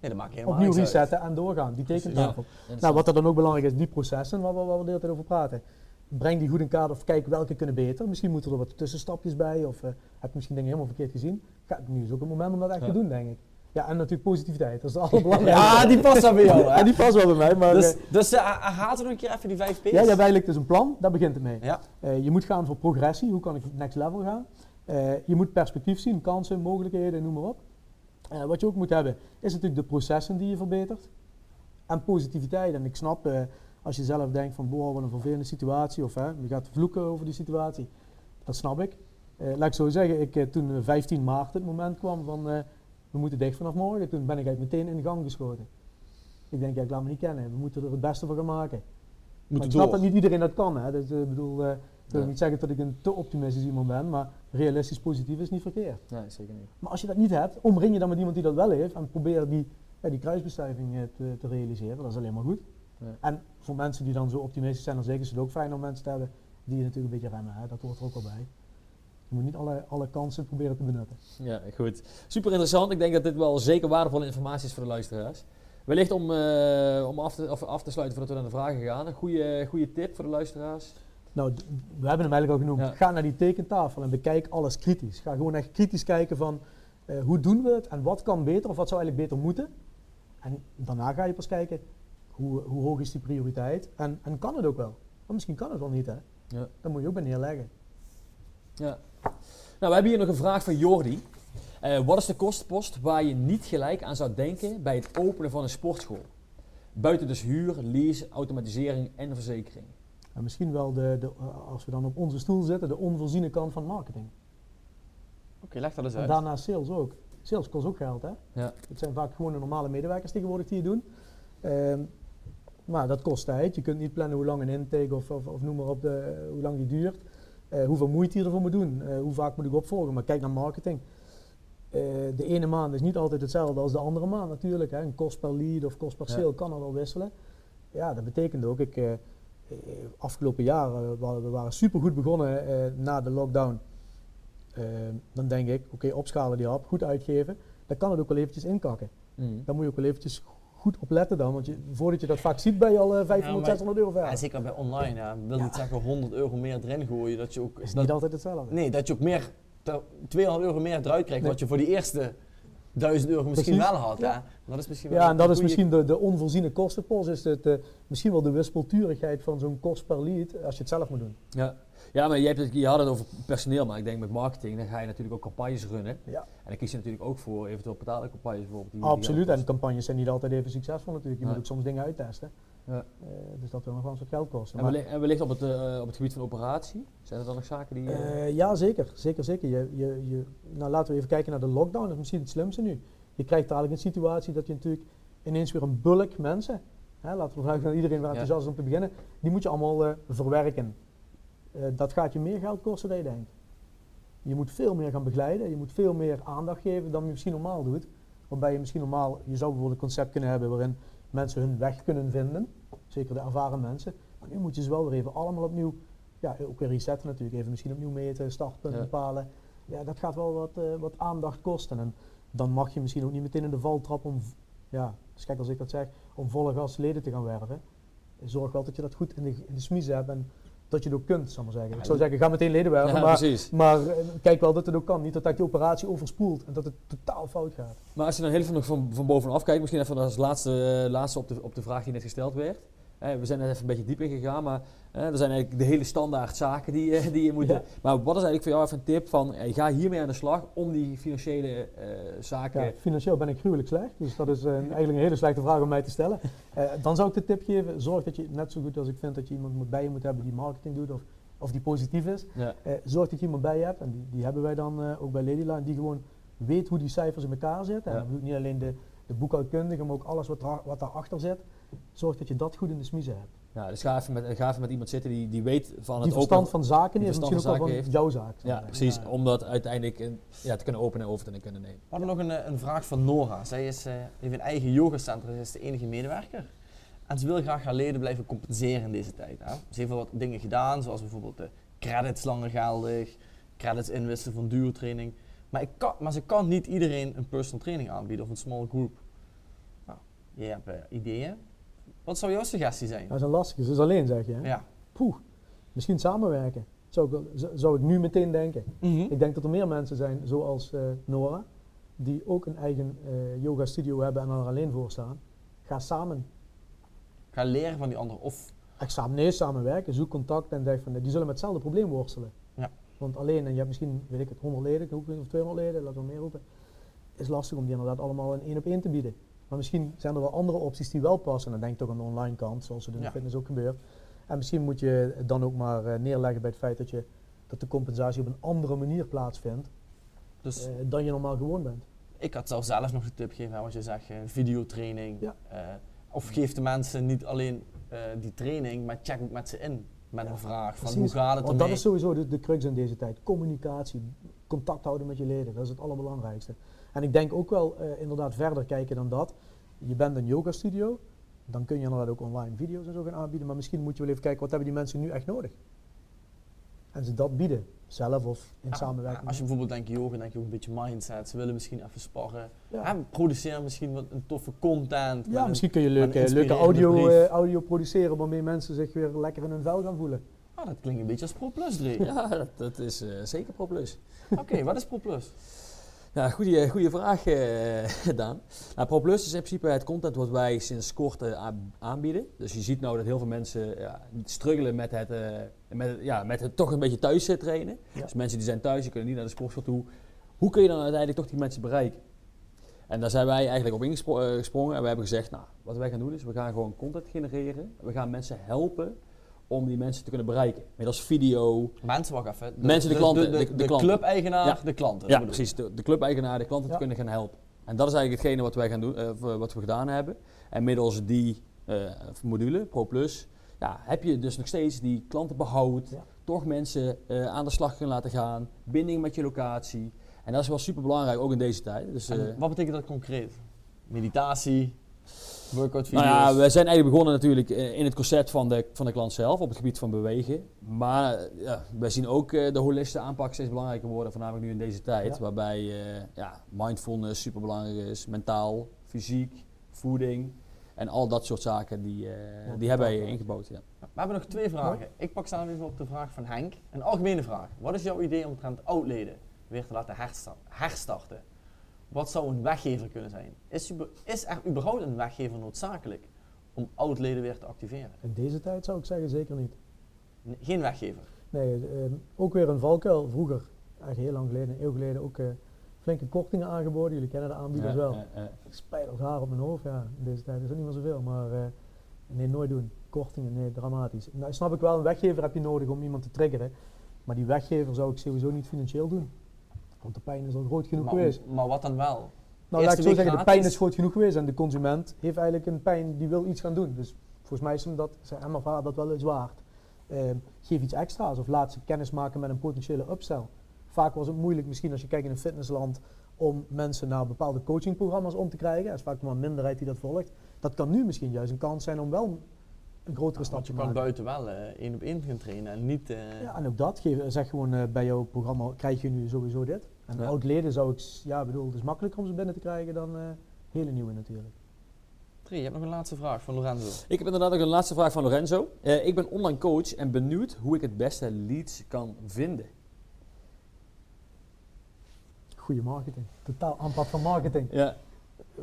Nee, dat maakt helemaal Opnieuw resetten en doorgaan, die tekentafel. Ja. Nou, wat er dan ook belangrijk is, die processen waar we, waar we de hele tijd over praten. Breng die goed in kaart of kijk welke kunnen beter. Misschien moeten er wat tussenstapjes bij of eh, heb je misschien dingen helemaal verkeerd gezien. Ga, nu is ook het moment om dat echt Ja. te doen, denk ik. Ja, en natuurlijk positiviteit, dat is het allerbelangrijkste. Ja, die past dan bij jou, hè? Ja, die past wel bij mij, maar... Dus, eh, dus uh, haalt er nog een keer even die vijf P's? ja, je hebt eigenlijk dus een plan, daar begint het mee. Ja. Eh, je moet gaan voor progressie, hoe kan ik next level gaan. Eh, je moet perspectief zien, kansen, mogelijkheden, noem maar op. Eh, wat je ook moet hebben, is natuurlijk de processen die je verbetert. En positiviteit. En ik snap, eh, als je zelf denkt van, boah, wat een vervelende situatie, of hè, je gaat vloeken over die situatie. Dat snap ik. Eh, laat ik zo zeggen, ik, eh, toen eh, 15 maart het moment kwam van, eh, we moeten dicht vanaf morgen, toen ben ik eigenlijk meteen in gang geschoten. Ik denk, ja, ik laat me niet kennen, we moeten er het beste van gaan maken. Ik snap dat niet iedereen dat kan. Hè. Dus, eh, ik bedoel, eh, ik wil Ja. niet zeggen dat ik een te optimistisch iemand ben, maar realistisch positief is niet verkeerd. Nee, zeker niet. Maar als je dat niet hebt, omring je dan met iemand die dat wel heeft en probeer die, ja, die kruisbestuiving eh, te, te realiseren. Dat is alleen maar goed. Ja. En voor mensen die dan zo optimistisch zijn, dan zeker is het ook fijn om mensen te hebben die je natuurlijk een beetje remmen. Hè. Dat hoort er ook wel bij. Je moet niet alle, alle kansen proberen te benutten. Ja, goed. Super interessant. Ik denk dat dit wel zeker waardevolle informatie is voor de luisteraars. Wellicht om, eh, om af, te, of af te sluiten voordat we naar de vragen gaan. Een goede, goede tip voor de luisteraars. Nou, we hebben hem eigenlijk al genoemd. Ja. Ga naar die tekentafel en bekijk alles kritisch. Ga gewoon echt kritisch kijken van eh, hoe doen we het en wat kan beter of wat zou eigenlijk beter moeten. En daarna ga je pas kijken hoe, hoe hoog is die prioriteit en, en kan het ook wel. Misschien kan het wel niet hè. Ja. Dan moet je ook bij neerleggen. Ja. Nou, we hebben hier nog een vraag van Jordi. Eh, wat is de kostenpost waar je niet gelijk aan zou denken bij het openen van een sportschool? Buiten dus huur, lease, automatisering en verzekering. En misschien wel, de, de, als we dan op onze stoel zitten, de onvoorziene kant van marketing. Oké, leg dat eens En uit. daarna sales ook. Sales kost ook geld, hè? Ja. Het zijn vaak gewoon de normale medewerkers tegenwoordig die het doen. Ehm, maar dat kost tijd. Je kunt niet plannen hoe lang een intake of, of, of noem maar op, de, hoe lang die duurt. Eh, hoeveel moeite je ervoor moet doen. Eh, hoe vaak moet ik opvolgen. Maar kijk naar marketing. Eh, de ene maand is niet altijd hetzelfde als de andere maand natuurlijk. Hè. Een kost per lead of kost per Ja. sale kan er wel wisselen. Ja, dat betekent ook, ik, afgelopen jaar, we waren, we waren supergoed begonnen na de lockdown. Dan denk ik, oké, opschalen die app, goed uitgeven. Dan kan het ook wel eventjes inkakken. Mm. Dan moet je ook wel eventjes goed op letten dan. Want je, voordat je dat vaak ziet, ben je al eh, 500, maar- 600 euro ver. Ja, zeker bij online, ja. wil Ja. niet zeggen 100 euro meer erin gooien, dat je ook... is dat- niet altijd hetzelfde. nee, dat je ook meer, te- 200 euro meer eruit krijgt, Nee. wat je voor die eerste 1000 euro misschien Precies. wel had. Ja. Hè? Dat is misschien wel Ja, en dat is misschien de, de onvoorziene kostenpost. Is het, eh, misschien wel de wispelturigheid van zo'n kost per lead als je het zelf moet doen. Ja. ja, maar je, hebt het, je had het over personeel, maar ik denk met marketing, dan ga je natuurlijk ook campagnes runnen. Ja. En dan kies je natuurlijk ook voor eventueel betaalde campagnes bijvoorbeeld. die- Absoluut. En campagnes zijn niet altijd even succesvol natuurlijk. Je Nee. moet ook soms dingen uittesten. Ja. Eh, dus dat wil nog wel eens wat geld kosten. En wellicht, en wellicht op, het, eh, op het gebied van operatie, zijn er dan nog zaken die... eh, ja, zeker. Zeker, zeker. Je, je, je, nou, laten we even kijken naar de lockdown. Dat is misschien het slimste nu. Je krijgt dadelijk een situatie dat je natuurlijk ineens weer een bulk mensen, hè, laten we vanuit dat iedereen Ja. enthousiast is om te beginnen, die moet je allemaal verwerken. Dat gaat je meer geld kosten dan je denkt. Je moet veel meer gaan begeleiden, je moet veel meer aandacht geven dan je misschien normaal doet. Waarbij je misschien normaal, je zou bijvoorbeeld een concept kunnen hebben waarin mensen hun weg kunnen vinden, zeker de ervaren mensen. Maar nu moet je ze wel weer even allemaal opnieuw, ja, ook weer resetten natuurlijk, even misschien opnieuw meten, startpunt Ja. bepalen. Ja, dat gaat wel wat, eh, wat aandacht kosten. En dan mag je misschien ook niet meteen in de val trappen om, ja, gek als ik dat zeg, om volle gas leden te gaan werven. Zorg wel dat je dat goed in de, in de smiezen hebt en dat je het ook kunt, zal ik maar zeggen. Ik zou zeggen, ga meteen leden werven, ja, maar, maar eh, kijk wel dat het ook kan. Niet dat dat die operatie overspoelt en dat het totaal fout gaat. Maar als je dan heel even nog van, van bovenaf kijkt, misschien even als laatste, eh, laatste op, de, op de vraag die net gesteld werd. We zijn er even een beetje diep in gegaan, maar er zijn eigenlijk de hele standaard zaken die, eh, die je moet Ja. doen. Maar wat is eigenlijk voor jou even een tip van, eh, ga hiermee aan de slag om die financiële eh, zaken... Ja, financieel ben ik gruwelijk slecht, dus dat is eh, eigenlijk een hele slechte vraag om mij te stellen. Dan zou ik de tip geven, zorg dat je, net zo goed als ik vind dat je iemand moet bij je moet hebben die marketing doet of, of die positief is, Ja. zorg dat je iemand bij je hebt, en die, die hebben wij dan ook bij Ladyline, die gewoon weet hoe die cijfers in elkaar zitten. En dan niet alleen de, de boekhoudkundige, maar ook alles wat, daar, wat daarachter zit. Zorg dat je dat goed in de smiezen hebt. Ja, dus ga even, met, ga even met iemand zitten die, die weet van Die het verstand open... van zaken die heeft, misschien ook van wel van zaken jouw zaak. Ja, precies. zeggen. Om dat uiteindelijk in- ja, te kunnen openen en over te kunnen nemen. We hadden nog een, eh, een vraag van Nora. Zij is, eh, heeft een eigen yogacentrum, zij is de enige medewerker. En ze wil graag haar leden blijven compenseren in deze tijd. Hè. Ze heeft wel wat dingen gedaan, zoals bijvoorbeeld de credits langer geldig, credits inwisselen van duurtraining. Maar, ik kan, maar ze kan niet iedereen een personal training aanbieden of een small group. Nou, je hebt eh, ideeën. Wat zou jouw suggestie zijn? Dat is een lastige, ze is alleen zeg je. Hè? Ja. Poeh, misschien samenwerken. Zou ik, zou ik nu meteen denken. Mhm. Ik denk dat er meer mensen zijn, zoals eh, Nora, die ook een eigen eh, yoga studio hebben en er alleen voor staan. Ga samen. Ga leren van die anderen. Of Ik samen, nee, samenwerken, zoek contact en denk van, die zullen met hetzelfde probleem worstelen. Ja. Want alleen, en je hebt misschien, weet ik het, 100 leden, of 200 leden, laten we meer roepen. is lastig om die inderdaad allemaal in één op één te bieden. Maar misschien zijn er wel andere opties die wel passen. En dan denk ik toch aan de online kant, zoals het in Ja. de fitness ook gebeurt. En misschien moet je het dan ook maar eh, neerleggen bij het feit dat, je, dat de compensatie op een andere manier plaatsvindt dus eh, dan je normaal gewoon bent. Ik had zelf zelf nog de tip gegeven, hè, wat je zegt, eh, videotraining. Ja. of geef de mensen niet alleen die training, maar check ook met ze in. Met een vraag van hoe gaat het Want dat is sowieso de, de crux in deze tijd. Communicatie, contact houden met je leden, dat is het allerbelangrijkste. En ik denk ook wel eh, inderdaad verder kijken dan dat. Je bent een yoga studio, dan kun je inderdaad ook online video's en zo gaan aanbieden. Maar misschien moet je wel even kijken, wat hebben die mensen nu echt nodig? En ze dat bieden, zelf of in Ja, samenwerking. Als je bijvoorbeeld denkt yoga, denk je ook een beetje mindset. Ze willen misschien even sparren. ja. Produceer misschien wat een toffe content. met Ja, een- misschien kun je leuke, leuke audio, eh, audio produceren waarmee mensen zich weer lekker in hun vel gaan voelen. Ah, dat klinkt een beetje als ProPlus, Dre. Ja, dat, dat is eh, zeker ProPlus. Oké, wat is ProPlus? Ja, goede, goede vraag, eh, Daan. Nou, ProPlus is in principe het content wat wij sinds kort eh, aan- aanbieden. Dus je ziet nou dat heel veel mensen ja, struggelen met het, eh, met, het- ja, met het toch een beetje thuis trainen. Ja. Dus mensen die zijn thuis, die kunnen niet naar de sportschool toe. Hoe kun je dan uiteindelijk toch die mensen bereiken? En daar zijn wij eigenlijk op ingesprongen en we hebben gezegd, nou, wat wij gaan doen is, we gaan gewoon content genereren. We gaan mensen helpen om die mensen te kunnen bereiken. Middels video, Mensen, wacht even. Mensen, de klanten, De, de- de, de klanten. club-eigenaar, Ja. de klanten. Ja, precies. De, de clubeigenaar, de klanten Ja. te kunnen gaan helpen. En dat is eigenlijk hetgene wat wij gaan doen, eh, wat we gedaan hebben. En middels die eh, module, Pro Plus, ja, heb je dus nog steeds die klantenbehoud, Ja. toch mensen eh, aan de slag kunnen laten gaan, binding met je locatie. En dat is wel super belangrijk, ook in deze tijd. Dus, wat betekent dat concreet? Meditatie, workout video's. nou ja, we zijn eigenlijk begonnen natuurlijk eh, in het concept van de, van de klant zelf, op het gebied van bewegen. Maar eh, ja, wij zien ook eh, de holistische aanpak steeds belangrijker worden, voornamelijk nu in deze tijd. Ja. Waarbij eh, ja, mindfulness super belangrijk is, mentaal, fysiek, voeding. En al dat soort zaken, die, eh, die hebben wij ingebouwd. Ja. We hebben nog twee vragen. Ik pak snel even op de vraag van Henk. Een algemene vraag. Wat is jouw idee omtrent oudleden weer te laten hersta- herstarten? Wat zou een weggever kunnen zijn? Is, is er überhaupt een weggever noodzakelijk om oudleden weer te activeren? In deze tijd zou ik zeggen zeker niet. Nee, geen weggever. Nee, ehm, ook weer een valkuil. Vroeger, eigenlijk heel lang geleden, een eeuw geleden, ook eh, flinke kortingen aangeboden. Jullie kennen de aanbieders Ja, wel. ja, ja. Ik spijt als haar op mijn hoofd. Ja, in deze tijd is dat niet meer zoveel. Maar eh, nee, nooit doen. Kortingen, nee, dramatisch. Nou, snap ik wel, een weggever heb je nodig om iemand te triggeren. Maar die weggever zou ik sowieso niet financieel doen. Want de pijn is al groot genoeg Maar, geweest. maar wat dan wel? Nou, laat ik zo zeggen, de pijn is groot genoeg geweest. En de consument heeft eigenlijk een pijn, die wil iets gaan doen. Dus volgens mij is hem dat, zijn hem of haar dat wel eens waard. Ehm, geef iets extra's of laat ze kennis maken met een potentiële upsell. Vaak was het moeilijk, misschien als je kijkt in een fitnessland, om mensen naar bepaalde coachingprogramma's om te krijgen. Er is vaak maar een minderheid die dat volgt. Dat kan nu misschien juist een kans zijn om wel een grotere stap Want te je kan buiten wel eh, één op één gaan trainen en niet... eh, Ja, en ook dat. Geef, zeg gewoon eh, bij jouw programma krijg je nu sowieso dit. En Ja. oud-leden zou ik, ja bedoel, het is makkelijker om ze binnen te krijgen dan eh, hele nieuwe natuurlijk. Drie, je hebt nog een laatste vraag van Lorenzo. Ik heb inderdaad ook een laatste vraag van Lorenzo. Eh, ik ben online coach en benieuwd hoe ik het beste leads kan vinden. Goede marketing. Totaal aanpak van marketing. Ja,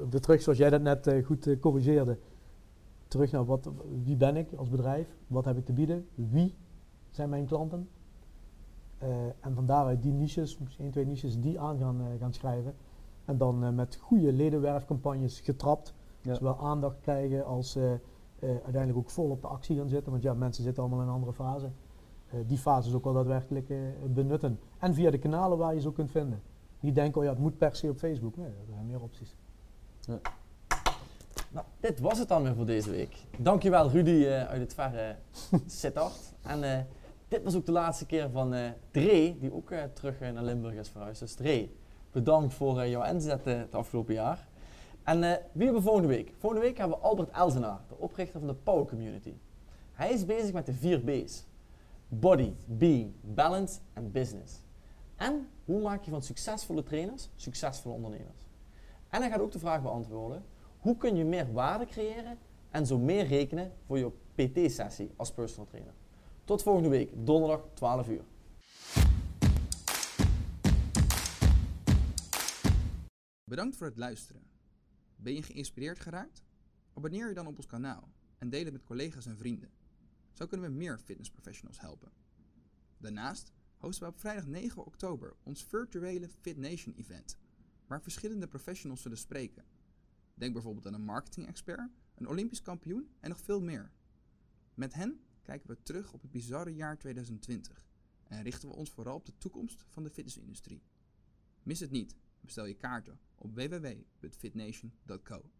De terug, zoals jij dat net goed corrigeerde. Terug naar wat, wie ben ik als bedrijf? Wat heb ik te bieden? Wie zijn mijn klanten? Eh, en van daaruit die niches, misschien één, twee niches, die aan gaan, eh, gaan schrijven. En dan eh, met goede ledenwerfcampagnes getrapt. Ja. Zowel aandacht krijgen als uiteindelijk ook vol op de actie gaan zitten. Want ja, mensen zitten allemaal in een andere fase. Die fases ook wel daadwerkelijk benutten. En via de kanalen waar je ze ook kunt vinden. Niet denken, oh ja, het moet per se op Facebook. Nee, er zijn meer opties. Nou, dit was het dan weer voor deze week. Dankjewel Rudy eh, uit het verre Sittard. En eh, dit was ook de laatste keer van eh Dre, die ook terug naar Limburg is verhuisd. Dus Dre, bedankt voor jouw inzet het afgelopen jaar. En wie hebben we volgende week? Volgende week hebben we Albert Elzenaar, de oprichter van de Power Community. Hij is bezig met de vier B's. Body, Being, Balance en Business. En hoe maak je van succesvolle trainers succesvolle ondernemers? En hij gaat ook de vraag beantwoorden: hoe kun je meer waarde creëren en zo meer rekenen voor je PT-sessie als personal trainer? Tot volgende week, donderdag 12 uur. Bedankt voor het luisteren. Ben je geïnspireerd geraakt? Abonneer je dan op ons kanaal en deel het met collega's en vrienden. Zo kunnen we meer fitnessprofessionals helpen. Daarnaast hosten we op vrijdag 9 oktober ons virtuele Fit Nation event, waar verschillende professionals zullen spreken. Denk bijvoorbeeld aan een marketing-expert, een Olympisch kampioen en nog veel meer. Met hen kijken we terug op het bizarre jaar 2020 en richten we ons vooral op de toekomst van de fitnessindustrie. Mis het niet. Bestel je kaarten op www.fitnation.co.